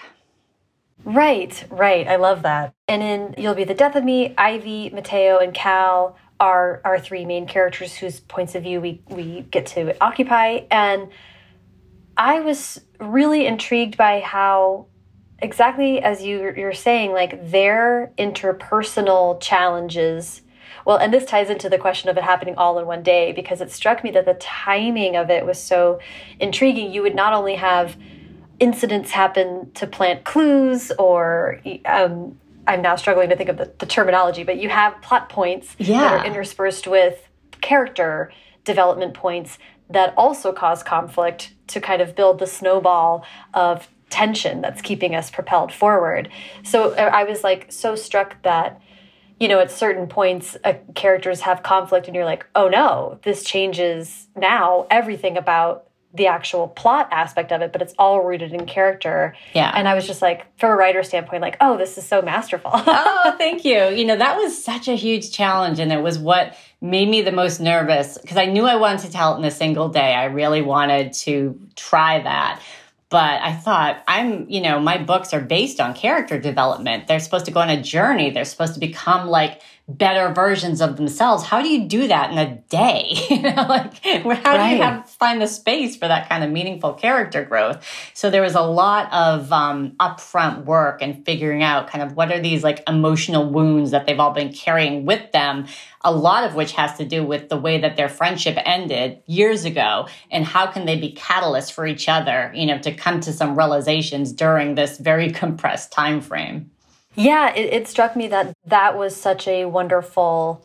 Right, right. I love that. And in You'll Be the Death of Me, Ivy, Mateo, and Cal are our three main characters whose points of view we, we get to occupy. And I was really intrigued by how exactly as you, you're saying, like their interpersonal challenges. Well, and this ties into the question of it happening all in one day because it struck me that the timing of it was so intriguing. You would not only have incidents happen to plant clues or um, I'm now struggling to think of the, the terminology, but you have plot points yeah. that are interspersed with character development points that also cause conflict to kind of build the snowball of tension that's keeping us propelled forward. So uh, I was like so struck that you know at certain points uh, characters have conflict and you're like oh no this changes now everything about the actual plot aspect of it, but it's all rooted in character. Yeah. And I was just like, from a writer standpoint, like, oh, this is so masterful. oh, thank you. You know, that was such a huge challenge. And it was what made me the most nervous because I knew I wanted to tell it in a single day. I really wanted to try that. But I thought, I'm, you know, my books are based on character development. They're supposed to go on a journey. They're supposed to become like better versions of themselves. How do you do that in a day? you know, like how right. do you have find the space for that kind of meaningful character growth? So there was a lot of um, upfront work and figuring out kind of what are these like emotional wounds that they've all been carrying with them. A lot of which has to do with the way that their friendship ended years ago, and how can they be catalysts for each other, you know, to come to some realizations during this very compressed time frame. Yeah, it, it struck me that that was such a wonderful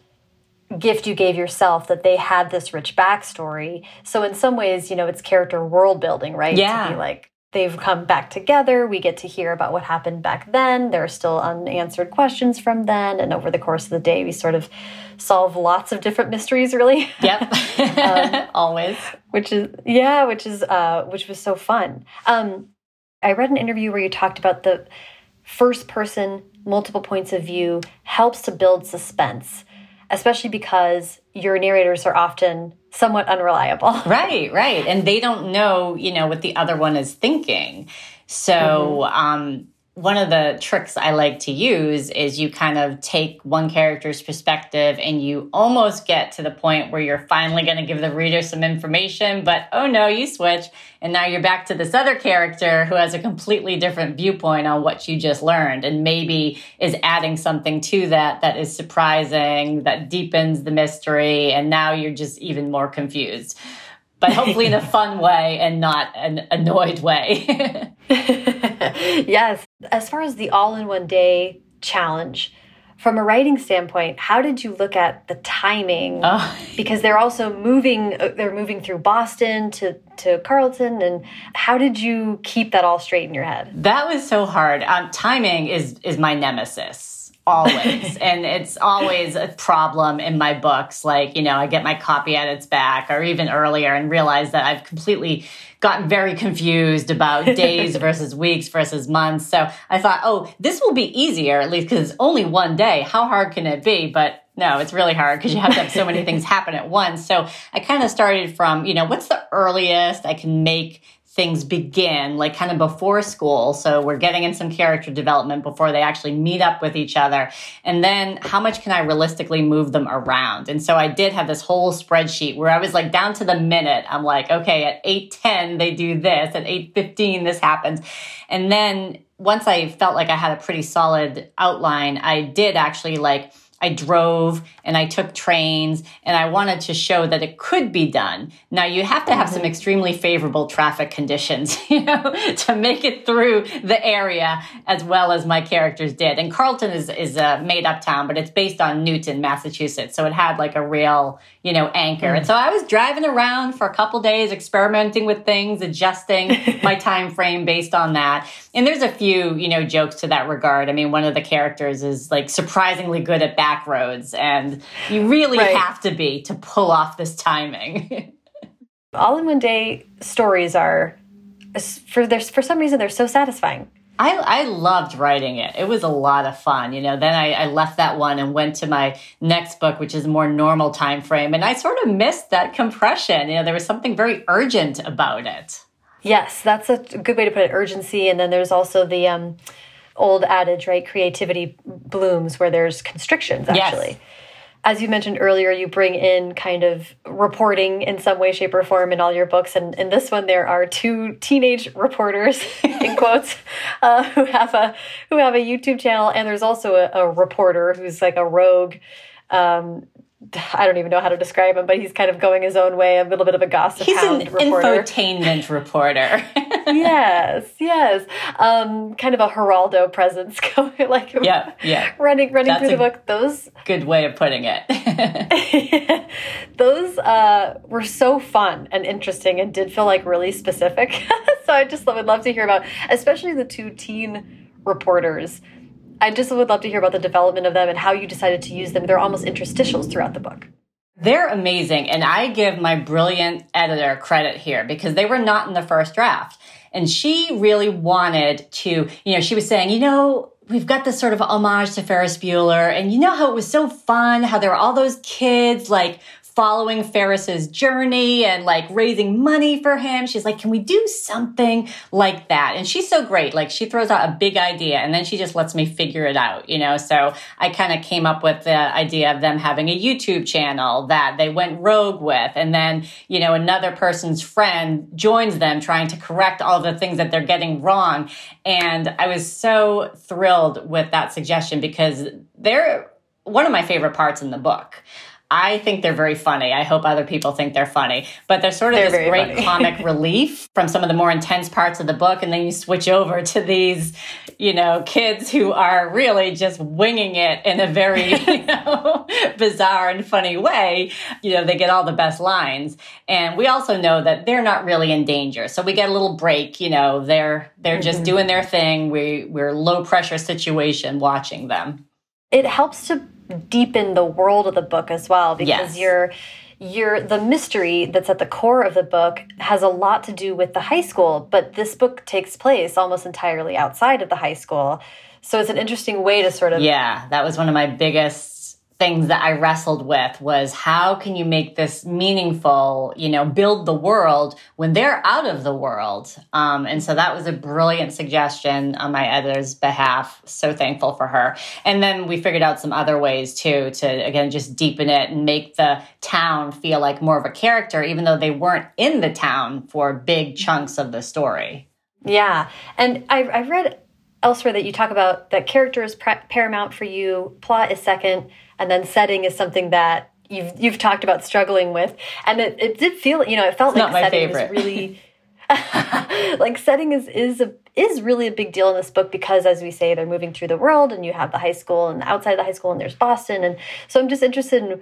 gift you gave yourself that they had this rich backstory. So in some ways, you know, it's character world building, right? Yeah. To be like they've come back together. We get to hear about what happened back then. There are still unanswered questions from then, and over the course of the day, we sort of solve lots of different mysteries. Really. Yep. um, Always. Which is yeah, which is uh, which was so fun. Um, I read an interview where you talked about the first person, multiple points of view helps to build suspense, especially because your narrators are often somewhat unreliable. Right, right. And they don't know, you know, what the other one is thinking. So, mm -hmm. um, one of the tricks I like to use is you kind of take one character's perspective and you almost get to the point where you're finally going to give the reader some information, but oh no, you switch. And now you're back to this other character who has a completely different viewpoint on what you just learned and maybe is adding something to that that is surprising, that deepens the mystery. And now you're just even more confused but hopefully in a fun way and not an annoyed way. yes. As far as the all in one day challenge, from a writing standpoint, how did you look at the timing? Oh. Because they're also moving, uh, they're moving through Boston to, to Carlton. And how did you keep that all straight in your head? That was so hard. Um, timing is, is my nemesis always. And it's always a problem in my books like you know i get my copy edits back or even earlier and realize that i've completely gotten very confused about days versus weeks versus months. So i thought oh this will be easier at least because it's only one day. How hard can it be? But no it's really hard because you have to have so many things happen at once. So i kind of started from you know what's the earliest i can make things begin, like kind of before school. So we're getting in some character development before they actually meet up with each other. And then how much can I realistically move them around? And so I did have this whole spreadsheet where I was like down to the minute. I'm like, okay, at 8:10 they do this, at 8:15 this happens. And then once I felt like I had a pretty solid outline, I did actually like I drove and I took trains and I wanted to show that it could be done. Now you have to have mm-hmm. some extremely favorable traffic conditions, you know, to make it through the area as well as my characters did. And Carlton is is a made up town, but it's based on Newton, Massachusetts, so it had like a real, you know, anchor. Mm. And so I was driving around for a couple days experimenting with things, adjusting my time frame based on that. And there's a few, you know, jokes to that regard. I mean, one of the characters is like surprisingly good at back back roads, and you really right. have to be to pull off this timing. All in one day stories are, for there's for some reason, they're so satisfying. I, I loved writing it. It was a lot of fun. You know, then I, I left that one and went to my next book, which is a more normal time frame. And I sort of missed that compression. You know, there was something very urgent about it. Yes, that's a good way to put it, urgency. And then there's also the um, old adage, right? Creativity blooms where there's constrictions, actually. Yes. as you mentioned earlier, you bring in kind of reporting in some way, shape, or form in all your books. And in this one, there are two teenage reporters, in quotes, uh, who have a who have a YouTube channel, and there's also a, a reporter who's like a rogue. Um, I don't even know how to describe him, but he's kind of going his own way, a little bit of a gossip he's an reporter. infotainment reporter. yes, yes, um, kind of a Geraldo presence going, like yeah, yeah, running running That's through the book. Those good way of putting it. those uh, were so fun and interesting, and did feel like really specific. so I just would love to hear about, especially the two teen reporters I just would love to hear about the development of them and how you decided to use them. They're almost interstitials throughout the book. They're amazing. And I give my brilliant editor credit here because they were not in the first draft. And she really wanted to, you know, she was saying, you know, we've got this sort of homage to Ferris Bueller. And you know how it was so fun, how there were all those kids like following Ferris's journey and like raising money for him. She's like, can we do something like that? And she's so great. Like she throws out a big idea and then she just lets me figure it out, you know? So I kind of came up with the idea of them having a YouTube channel that they went rogue with. And then, you know, another person's friend joins them trying to correct all the things that they're getting wrong. And I was so thrilled with that suggestion because they're one of my favorite parts in the book. I think they're very funny. I hope other people think they're funny. But they're sort of they're this great comic relief from some of the more intense parts of the book. And then you switch over to these, you know, kids who are really just winging it in a very, you know, bizarre and funny way. You know, they get all the best lines. And we also know that they're not really in danger. So we get a little break, you know, they're they're just mm-hmm. doing their thing. We we're low pressure situation watching them. It helps to deepen the world of the book as well because yes. you're you're the mystery that's at the core of the book has a lot to do with the high school but this book takes place almost entirely outside of the high school so it's an interesting way to sort of yeah that was one of my biggest things that I wrestled with was how can you make this meaningful, you know, build the world when they're out of the world? Um, and so that was a brilliant suggestion on my editor's behalf. So thankful for her. And then we figured out some other ways too to, again, just deepen it and make the town feel like more of a character, even though they weren't in the town for big chunks of the story. Yeah. And I, I read elsewhere that you talk about that character is paramount for you, plot is second and then setting is something that you've you've talked about struggling with and it, it did feel you know it felt it's like setting favorite. was really like setting is is a, is really a big deal in this book because as we say they're moving through the world and you have the high school and outside the high school and there's Boston and so I'm just interested in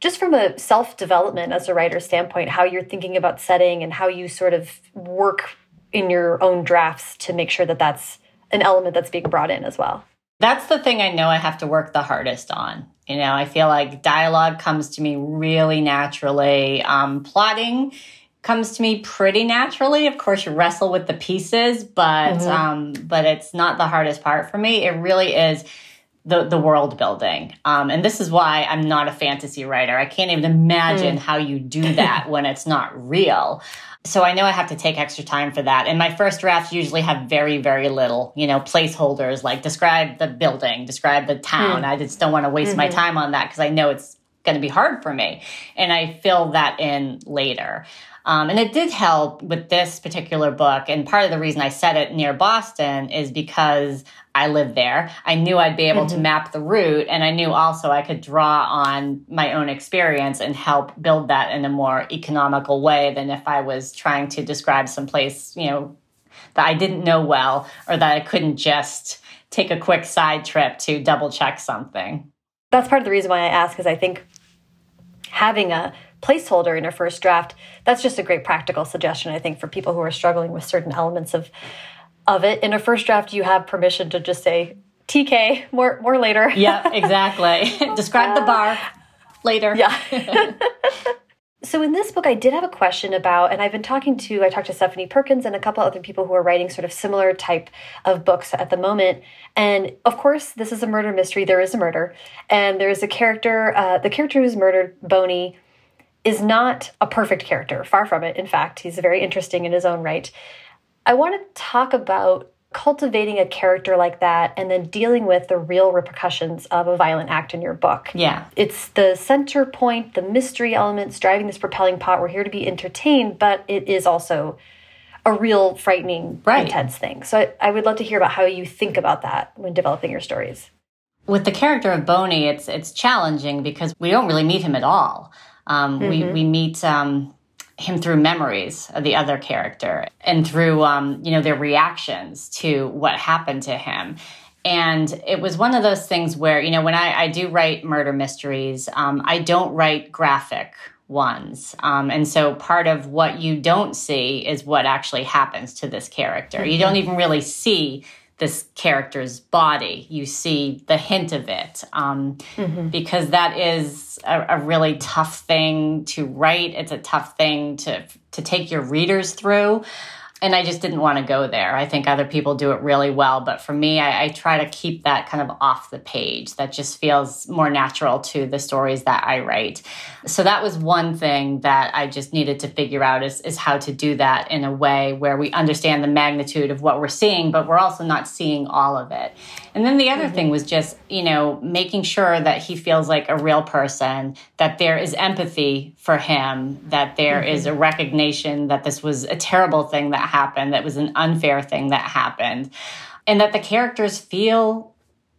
just from a self development as a writer standpoint how you're thinking about setting and how you sort of work in your own drafts to make sure that that's an element that's being brought in as well. That's the thing I know I have to work the hardest on you know, I feel like dialogue comes to me really naturally. Um, plotting comes to me pretty naturally. Of course, you wrestle with the pieces, but mm-hmm. um, but it's not the hardest part for me. It really is the the world building. Um, and this is why I'm not a fantasy writer. I can't even imagine mm. how you do that when it's not real. So I know I have to take extra time for that. And my first drafts usually have very, very little, you know, placeholders like describe the building, describe the town. Mm. I just don't want to waste mm-hmm. my time on that because I know it's going to be hard for me. And I fill that in later. Um, and it did help with this particular book. And part of the reason I set it near Boston is because I lived there. I knew I'd be able mm-hmm. to map the route, and I knew also I could draw on my own experience and help build that in a more economical way than if I was trying to describe some place, you know, that I didn't know well or that I couldn't just take a quick side trip to double check something. That's part of the reason why I ask, because I think having a placeholder in a first draft, that's just a great practical suggestion, I think, for people who are struggling with certain elements of of it. In a first draft, you have permission to just say TK, more more later. yeah, exactly. Describe the bar later. Yeah. so in this book, I did have a question about, and I've been talking to, I talked to Stephanie Perkins and a couple other people who are writing sort of similar type of books at the moment. And of course, this is a murder mystery. There is a murder, and there is a character. Uh, the character who's murdered, Boney, is not a perfect character. Far from it. In fact, he's very interesting in his own right. I want to talk about cultivating a character like that and then dealing with the real repercussions of a violent act in your book. Yeah. It's the center point, the mystery elements driving this propelling pot. We're here to be entertained, but it is also a real frightening, right. intense thing. So I, I would love to hear about how you think about that when developing your stories. With the character of Boney, it's it's challenging because we don't really meet him at all. Um, mm -hmm. We mm-hmm. we meet um, him through memories of the other character and through um, you know their reactions to what happened to him. And it was one of those things where you know when i, I do write murder mysteries um, i don't write graphic ones. Um, and so part of what you don't see is what actually happens to this character. Mm -hmm. you don't even really see this character's body. You see the hint of it um, mm-hmm. because that is a, a, really tough thing to write. It's a tough thing to to take your readers through and I just didn't want to go there. I think other people do it really well, but for me, I, I, try to keep that kind of off the page. That just feels more natural to the stories that I write. So that was one thing that I just needed to figure out is, is how to do that in a way where we understand the magnitude of what we're seeing, but we're also not seeing all of it. And then the other mm-hmm. thing was just, you know, making sure that he feels like a real person, that there is empathy for him, that there mm-hmm. is a recognition that this was a terrible thing that happened, that was an unfair thing that happened, and that the characters feel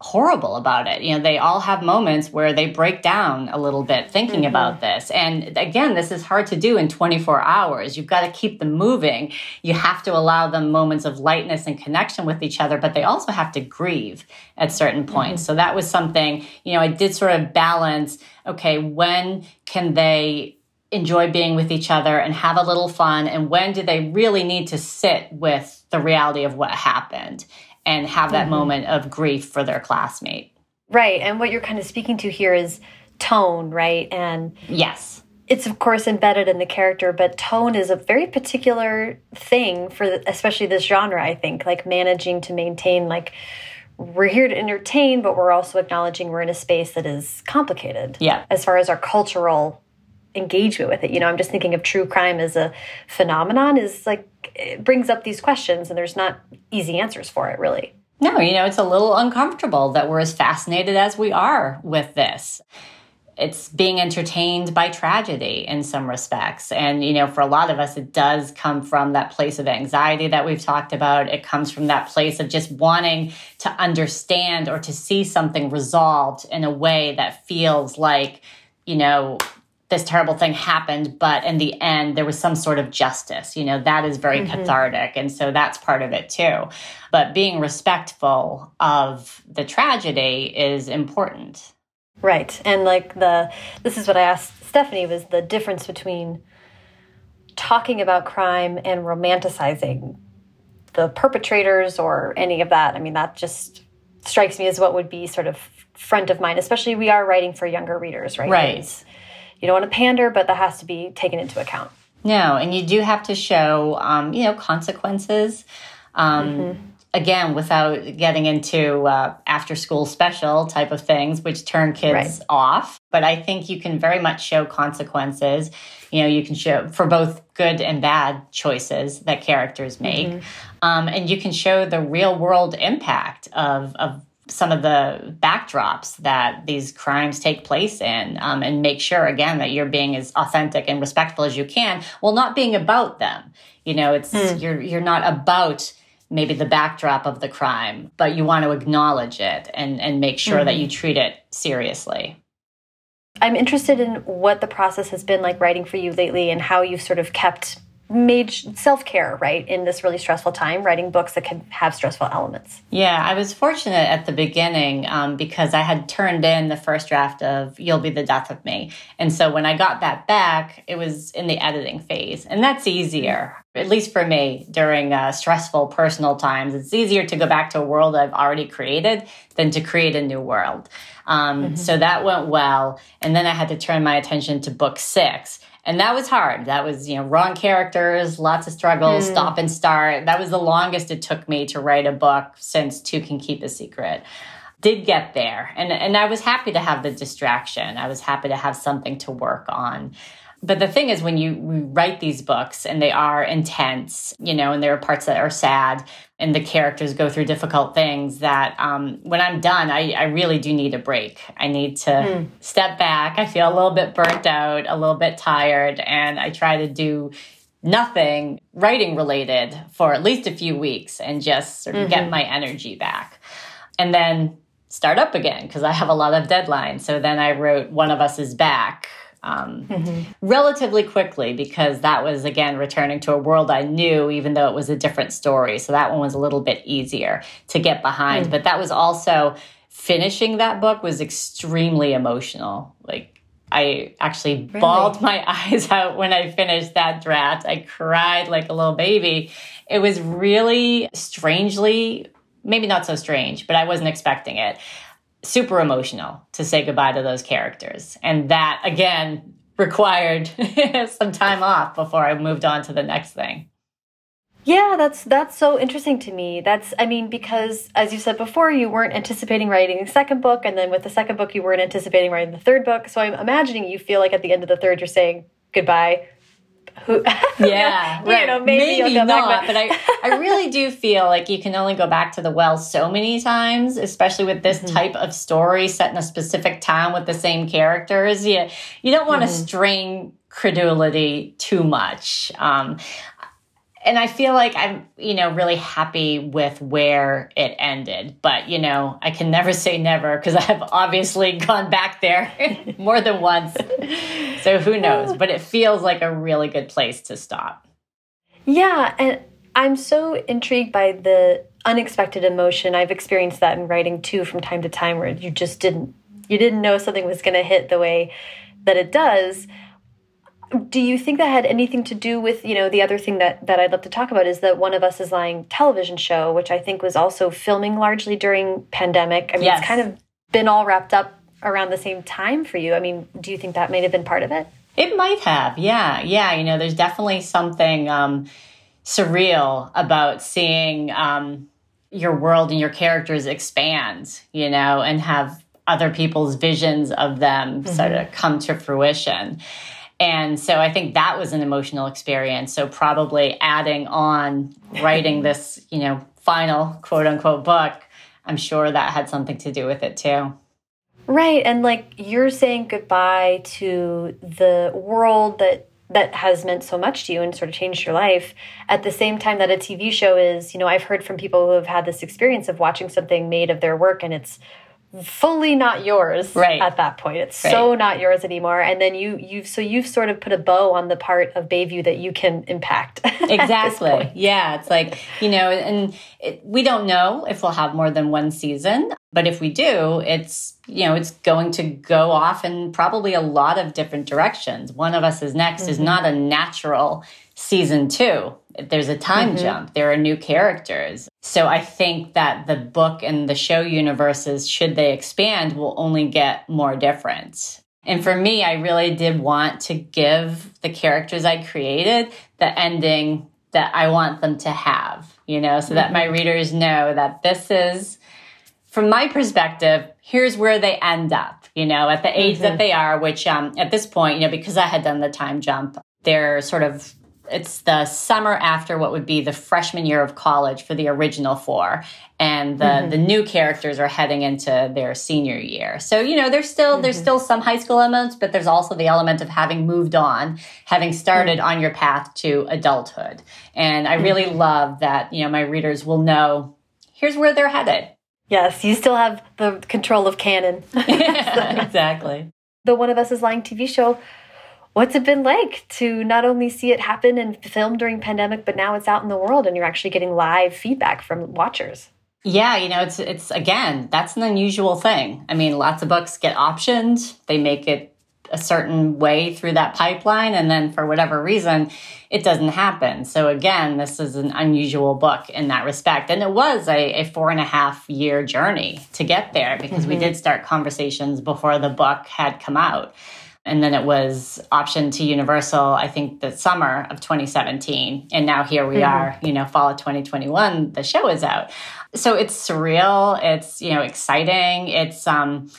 horrible about it. You know, they all have moments where they break down a little bit thinking mm-hmm. about this. And again, this is hard to do in 24 hours. You've got to keep them moving. You have to allow them moments of lightness and connection with each other, but they also have to grieve at certain points. Mm-hmm. So that was something, you know, I did sort of balance okay, when can they enjoy being with each other and have a little fun? And when do they really need to sit with the reality of what happened and have that mm-hmm. moment of grief for their classmate? Right. And what you're kind of speaking to here is tone, right? And yes. It's of course embedded in the character, but tone is a very particular thing for especially this genre, I think, like managing to maintain like we're here to entertain, but we're also acknowledging we're in a space that is complicated. Yeah. As far as our cultural engagement with it. You know, I'm just thinking of true crime as a phenomenon is like it brings up these questions and there's not easy answers for it really. No, you know, it's a little uncomfortable that we're as fascinated as we are with this. It's being entertained by tragedy in some respects. And, you know, for a lot of us, it does come from that place of anxiety that we've talked about. It comes from that place of just wanting to understand or to see something resolved in a way that feels like, you know, this terrible thing happened, but in the end, there was some sort of justice. You know, that is very mm-hmm. cathartic. And so that's part of it too. But being respectful of the tragedy is important. Right. And like the, this is what I asked Stephanie was the difference between talking about crime and romanticizing the perpetrators or any of that. I mean, that just strikes me as what would be sort of front of mind, especially we are writing for younger readers, right? Right you don't want to pander, but that has to be taken into account. No, and you do have to show, um, you know, consequences. Um, mm -hmm. Again, without getting into uh, after school special type of things, which turn kids right. off. But I think you can very much show consequences. You know, you can show for both good and bad choices that characters make. Mm -hmm. um, and you can show the real world impact of, of some of the backdrops that these crimes take place in um, and make sure again that you're being as authentic and respectful as you can while not being about them you know it's mm. you're you're not about maybe the backdrop of the crime but you want to acknowledge it and and make sure mm. that you hmm. treat it seriously i'm interested in what the process has been like writing for you lately and how you've sort of kept made self-care right in this really stressful time writing books that can have stressful elements. Yeah i was fortunate at the beginning um, because i had turned in the first draft of you'll be the death of me. And so when i got that back it was in the editing phase and that's easier at least for me during uh, stressful personal times. It's easier to go back to a world i've already created than to create a new world. Um, mm -hmm. so that went well and then i had to turn my attention to book six and that was hard. That was, you know, wrong characters, lots of struggles, mm. stop and start. That was the longest it took me to write a book since Two Can Keep a Secret. Did get there. And, and I was happy to have the distraction. I was happy to have something to work on. But the thing is when you write these books and they are intense you know and there are parts that are sad and the characters go through difficult things that um, when i'm done I, I, really do need a break i need to mm. step back i feel a little bit burnt out a little bit tired and i try to do nothing writing related for at least a few weeks and just sort of mm-hmm. get my energy back and then start up again because i have a lot of deadlines so then i wrote one of us is back um, mm-hmm. relatively quickly because that was, again, returning to a world I knew, even though it was a different story. So that one was a little bit easier to get behind. Mm. But that was also finishing that book was extremely emotional. Like, I actually really? bawled my eyes out when I finished that draft. I cried like a little baby. It was really strangely, maybe not so strange, but I wasn't expecting it super emotional to say goodbye to those characters. And that, again, required some time off before I moved on to the next thing. Yeah, that's that's so interesting to me. That's I mean because as you said before, you weren't anticipating writing a second book, and then with the second book, you weren't anticipating writing the third book. So I'm imagining you feel like at the end of the third, you're saying goodbye who yeah right. know maybe, maybe not but I, I really do feel like you can only go back to the well so many times especially with this mm -hmm. type of story set in a specific time with the same characters you, you don't want to mm -hmm. strain credulity too much um, and I feel like I'm, you know, really happy with where it ended. But, you know, I can never say never because I have obviously gone back there more than once. So who knows? Oh. But it feels like a really good place to stop. Yeah. And I'm so intrigued by the unexpected emotion. I've experienced that in writing too from time to time where you just didn't, you didn't know something was going to hit the way that it does do you think that had anything to do with you know the other thing that that I'd love to talk about is that one of us is lying television show, which I think was also filming largely during pandemic. I mean, yes. it's kind of been all wrapped up around the same time for you. I mean, do you think that may have been part of it? It might have, yeah, yeah. You know, there's definitely something um, surreal about seeing um, your world and your characters expand. You know, and have other people's visions of them mm -hmm. sort of come to fruition. And so I think that was an emotional experience. So probably adding on writing this, you know, final quote unquote book, I'm sure that had something to do with it too. Right. And like you're saying goodbye to the world that that has meant so much to you and sort of changed your life at the same time that a TV show is, you know, I've heard from people who have had this experience of watching something made of their work and it's fully not yours right. at that point. It's right. so not yours anymore. And then you you've so you've sort of put a bow on the part of Bayview that you can impact. exactly. Yeah, it's like, you know, and it, we don't know if we'll have more than one season, but if we do, it's you know, it's going to go off in probably a lot of different directions. One of Us is Next mm -hmm. is mm-hmm. not a natural season 2 there's a time mm -hmm. jump. There are new characters. So I think that the book and the show universes, should they expand, will only get more different. And for me, I really did want to give the characters I created the ending that I want them to have, you know, so mm -hmm. that my mm-hmm. readers know that this is, from my perspective, here's where they end up, you know, at the age mm -hmm. that mm-hmm. they are, which um, at this point, you know, because I had done the time jump, they're sort of it's the summer after what would be the freshman year of college for the original four and the mm-hmm. the new characters are heading into their senior year so you know there's still mm-hmm. there's still some high school elements but there's also the element of having moved on having started mm-hmm. on your path to adulthood and i really mm-hmm. love that you know my readers will know here's where they're headed yes you still have the control of canon yeah, exactly the one of us is lying tv show what's it been like to not only see it happen and film during pandemic but now it's out in the world and you're actually getting live feedback from watchers? Yeah you know it's it's again that's an unusual thing. I mean lots of books get optioned. They make it a certain way through that pipeline and then for whatever reason it doesn't happen. So again this is an unusual book in that respect. And it was a, a four and a half year journey to get there because mm -hmm. we mm-hmm. did start conversations before the book had come out and then it was optioned to Universal, I think the summer of 2017. And now here we mm -hmm. are, you know, fall of 2021, the show is out. So it's surreal. It's, you know, exciting. It's, um,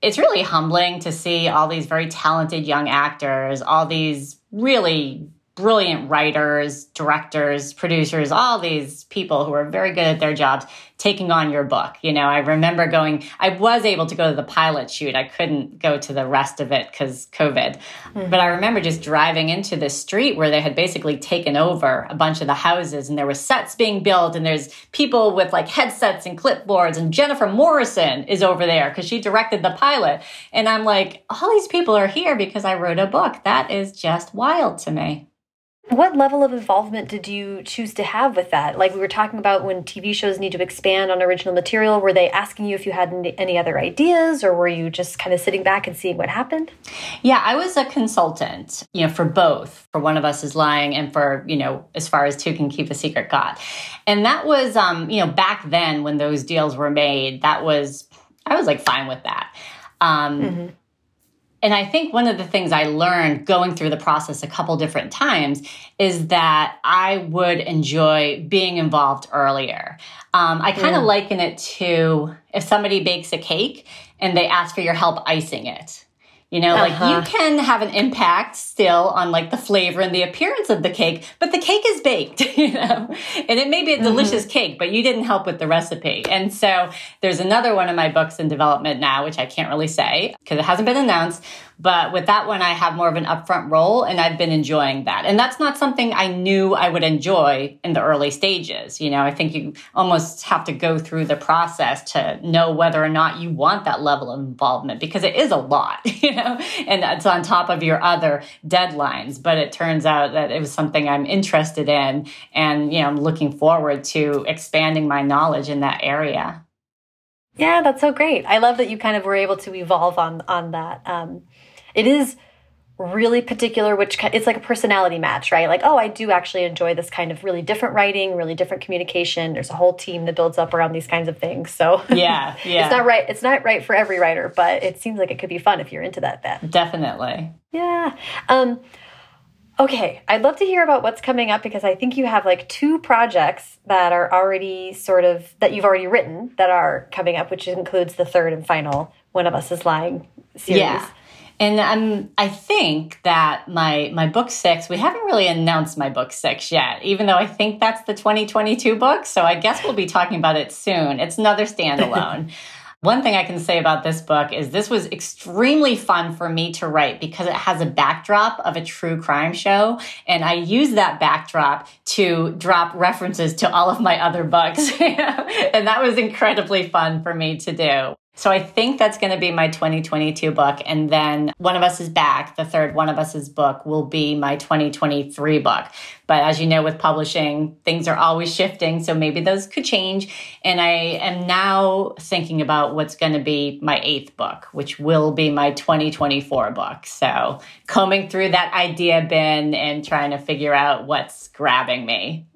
it's really humbling to see all these very talented young actors, all these really brilliant writers, directors, producers, all these people who are very good at their jobs taking on your book. You know, I remember going, I was able to go to the pilot shoot. I couldn't go to the rest of it because COVID. Mm-hmm. But I remember just driving into the street where they had basically taken over a bunch of the houses and there were sets being built and there's people with like headsets and clipboards and Jennifer Morrison is over there because she directed the pilot. And I'm like, all these people are here because I wrote a book. That is just wild to me. What level of involvement did you choose to have with that? Like we were talking about when TV shows need to expand on original material, were they asking you if you had any other ideas or were you just kind of sitting back and seeing what happened? Yeah, I was a consultant, you know, for both, for One of Us is Lying and for, you know, as far as Two Can Keep a Secret God. And that was, um, you know, back then when those deals were made, that was, I was like fine with that. Um, mm -hmm. And I think one of the things I learned going through the process a couple different times is that I would enjoy being involved earlier. Um, I kind of mm. liken it to if somebody bakes a cake and they ask for your help icing it. You know, uh -huh. like you uh-huh. can have an impact still on like the flavor and the appearance of the cake, but the cake is baked, you know, and it may be a mm-hmm. delicious mm -hmm. cake, but you didn't help with the recipe. And so there's another one of my books in development now, which I can't really say because it hasn't been announced, but with that one, I have more of an upfront role and I've been enjoying that. And that's not something I knew I would enjoy in the early stages. You know, I think you almost have to go through the process to know whether or not you want that level of involvement because it is a lot, you know, and it's on top of your other deadlines. But it turns out that it was something I'm interested in and, you know, I'm looking forward to expanding my knowledge in that area. Yeah, that's so great. I love that you kind of were able to evolve on on that. Um, it is really particular which it's like a personality match right? Like oh i do actually enjoy this kind of really different writing really different communication. There's a whole team that builds up around these kinds of things. So yeah yeah. it's not right it's not right for every writer but it seems like it could be fun if you're into that then. Definitely. Yeah. Um okay i'd love to hear about what's coming up because i think you have like two projects that are already sort of that you've already written that are coming up which includes the third and final one of us is lying series. Yeah and um, I think that my my book six, we haven't really announced my book six yet, even though I think that's the 2022 book. So I guess we'll be talking about it soon. It's another standalone. One thing I can say about this book is this was extremely fun for me to write because it has a backdrop of a true crime show. And I use that backdrop to drop references to all of my other books. and that was incredibly fun for me to do. So I think that's going to be my 2022 book. And then One of Us is Back, the third One of Us's book, will be my 2023 book. But as you know, with publishing, things are always shifting. So maybe those could change. And I am now thinking about what's going to be my eighth book, which will be my 2024 book. So combing through that idea bin and trying to figure out what's grabbing me.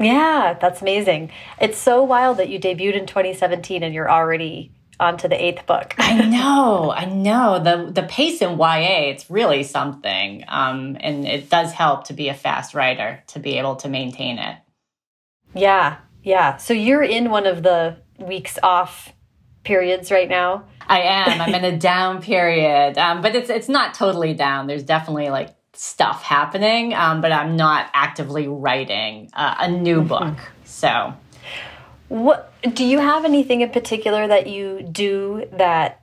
Yeah, that's amazing. It's so wild that you debuted in 2017 and you're already onto the eighth book. I know, I know. The the pace in YA, it's really something. Um, and it does help to be a fast writer to be able to maintain it. Yeah, yeah. So you're in one of the weeks off periods right now. I am. I'm in a down period, um, but it's it's not totally down. There's definitely like stuff happening, um, but I'm not actively writing uh, a new mm-hmm. book. So what do you have anything in particular that you do that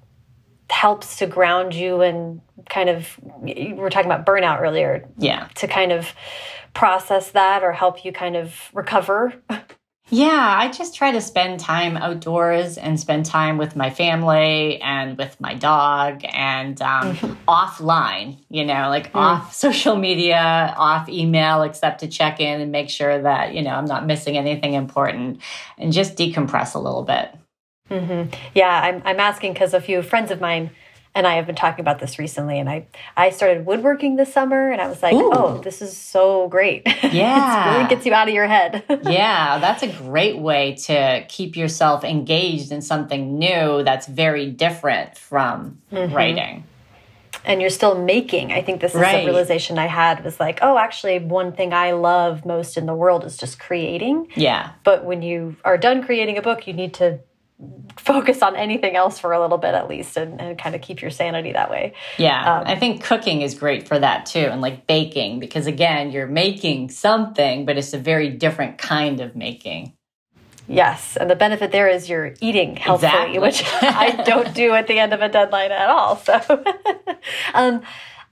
helps to ground you and kind of we were talking about burnout earlier. Yeah. To kind of process that or help you kind of recover? Yeah, I just try to spend time outdoors and spend time with my family and with my dog and um, mm-hmm. offline, you know, like mm. off social media, off email, except to check in and make sure that, you know, I'm not missing anything important and just decompress a little bit. Mm-hmm. Yeah, I'm, I'm asking because a few friends of mine and I have been talking about this recently. And I I started woodworking this summer, and I was like, Ooh. oh, this is so great. Yeah, it really gets you out of your head. yeah, that's a great way to keep yourself engaged in something new that's very different from mm -hmm. writing. And you're still making. I think this is right. a realization I had was like, oh, actually, one thing I love most in the world is just creating. Yeah. But when you are done creating a book, you need to focus on anything else for a little bit at least and, and kind of keep your sanity that way. Yeah. Um, I think cooking is great for that too. And like baking, because again, you're making something, but it's a very different kind of making. Yes, and the benefit there is you're eating healthfully, exactly. which I don't do at the end of a deadline at all. So, um,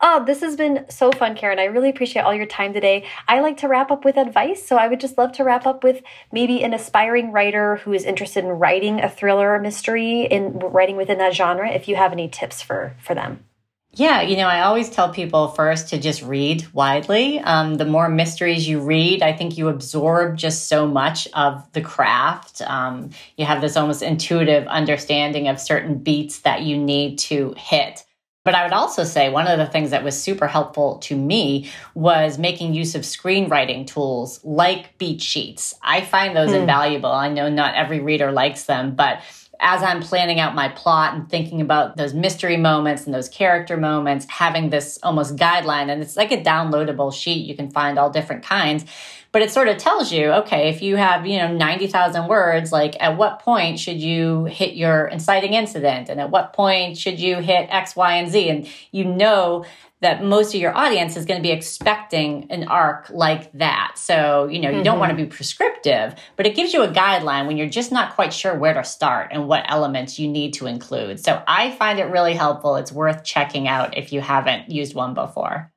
oh, this has been so fun, Karen. I really appreciate all your time today. I like to wrap up with advice, so I would just love to wrap up with maybe an aspiring writer who is interested in writing a thriller or mystery in writing within that genre. If you have any tips for for them. Yeah, you know, I always tell people first to just read widely. Um, the more mysteries you read, I think you absorb just so much of the craft. Um, you have this almost intuitive understanding of certain beats that you need to hit. But I would also say one of the things that was super helpful to me was making use of screenwriting tools like beat sheets. I find those hmm. invaluable. I know not every reader likes them, but as I'm planning out my plot and thinking about those mystery moments and those character moments, having this almost guideline, and it's like a downloadable sheet. You can find all different kinds, but it sort of tells you, okay, if you have, you know, 90,000 words, like at what point should you hit your inciting incident? And at what point should you hit X, Y, and Z? And you know that most of your audience is going to be expecting an arc like that. So, you know, you mm-hmm. don't want to be prescriptive, but it gives you a guideline when you're just not quite sure where to start and what elements you need to include. So, I find it really helpful. It's worth checking out if you haven't used one before.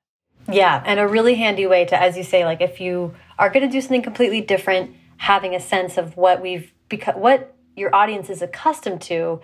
Yeah, and a really handy way to as you say like if you are going to do something completely different, having a sense of what we've because what your audience is accustomed to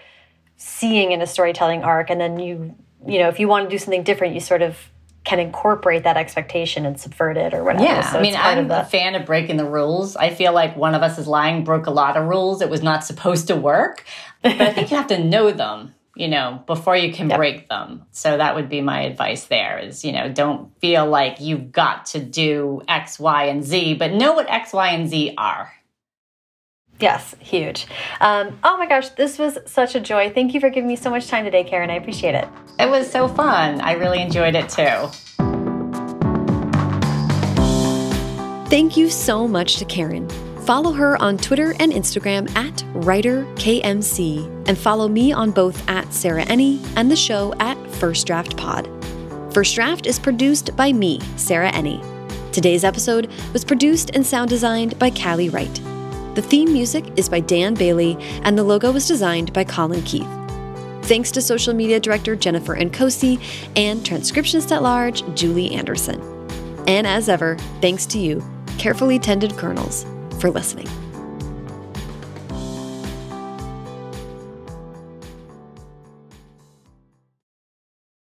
seeing in a storytelling arc and then you you know, if you want to do something different, you sort of can incorporate that expectation and subvert it or whatever. Yeah, so I mean, I'm the... a fan of breaking the rules. I feel like one of us is lying broke a lot of rules. It was not supposed to work, but I think you have to know them, you know, before you can yep. break them. So that would be my advice. There is, you know, don't feel like you've got to do X, Y, and Z, but know what X, Y, and Z are. Yes, huge. Um, oh my gosh, this was such a joy. Thank you for giving me so much time today, Karen. I appreciate it. It was so fun. I really enjoyed it too. Thank you so much to Karen. Follow her on Twitter and Instagram at WriterKMC, and follow me on both at Sarah Enni and the show at First Draft Pod. First Draft is produced by me, Sarah Enni. Today's episode was produced and sound designed by Callie Wright. The theme music is by Dan Bailey, and the logo was designed by Colin Keith. Thanks to social media director Jennifer Nkosi and transcriptionist at large Julie Anderson. And as ever, thanks to you, carefully tended kernels, for listening.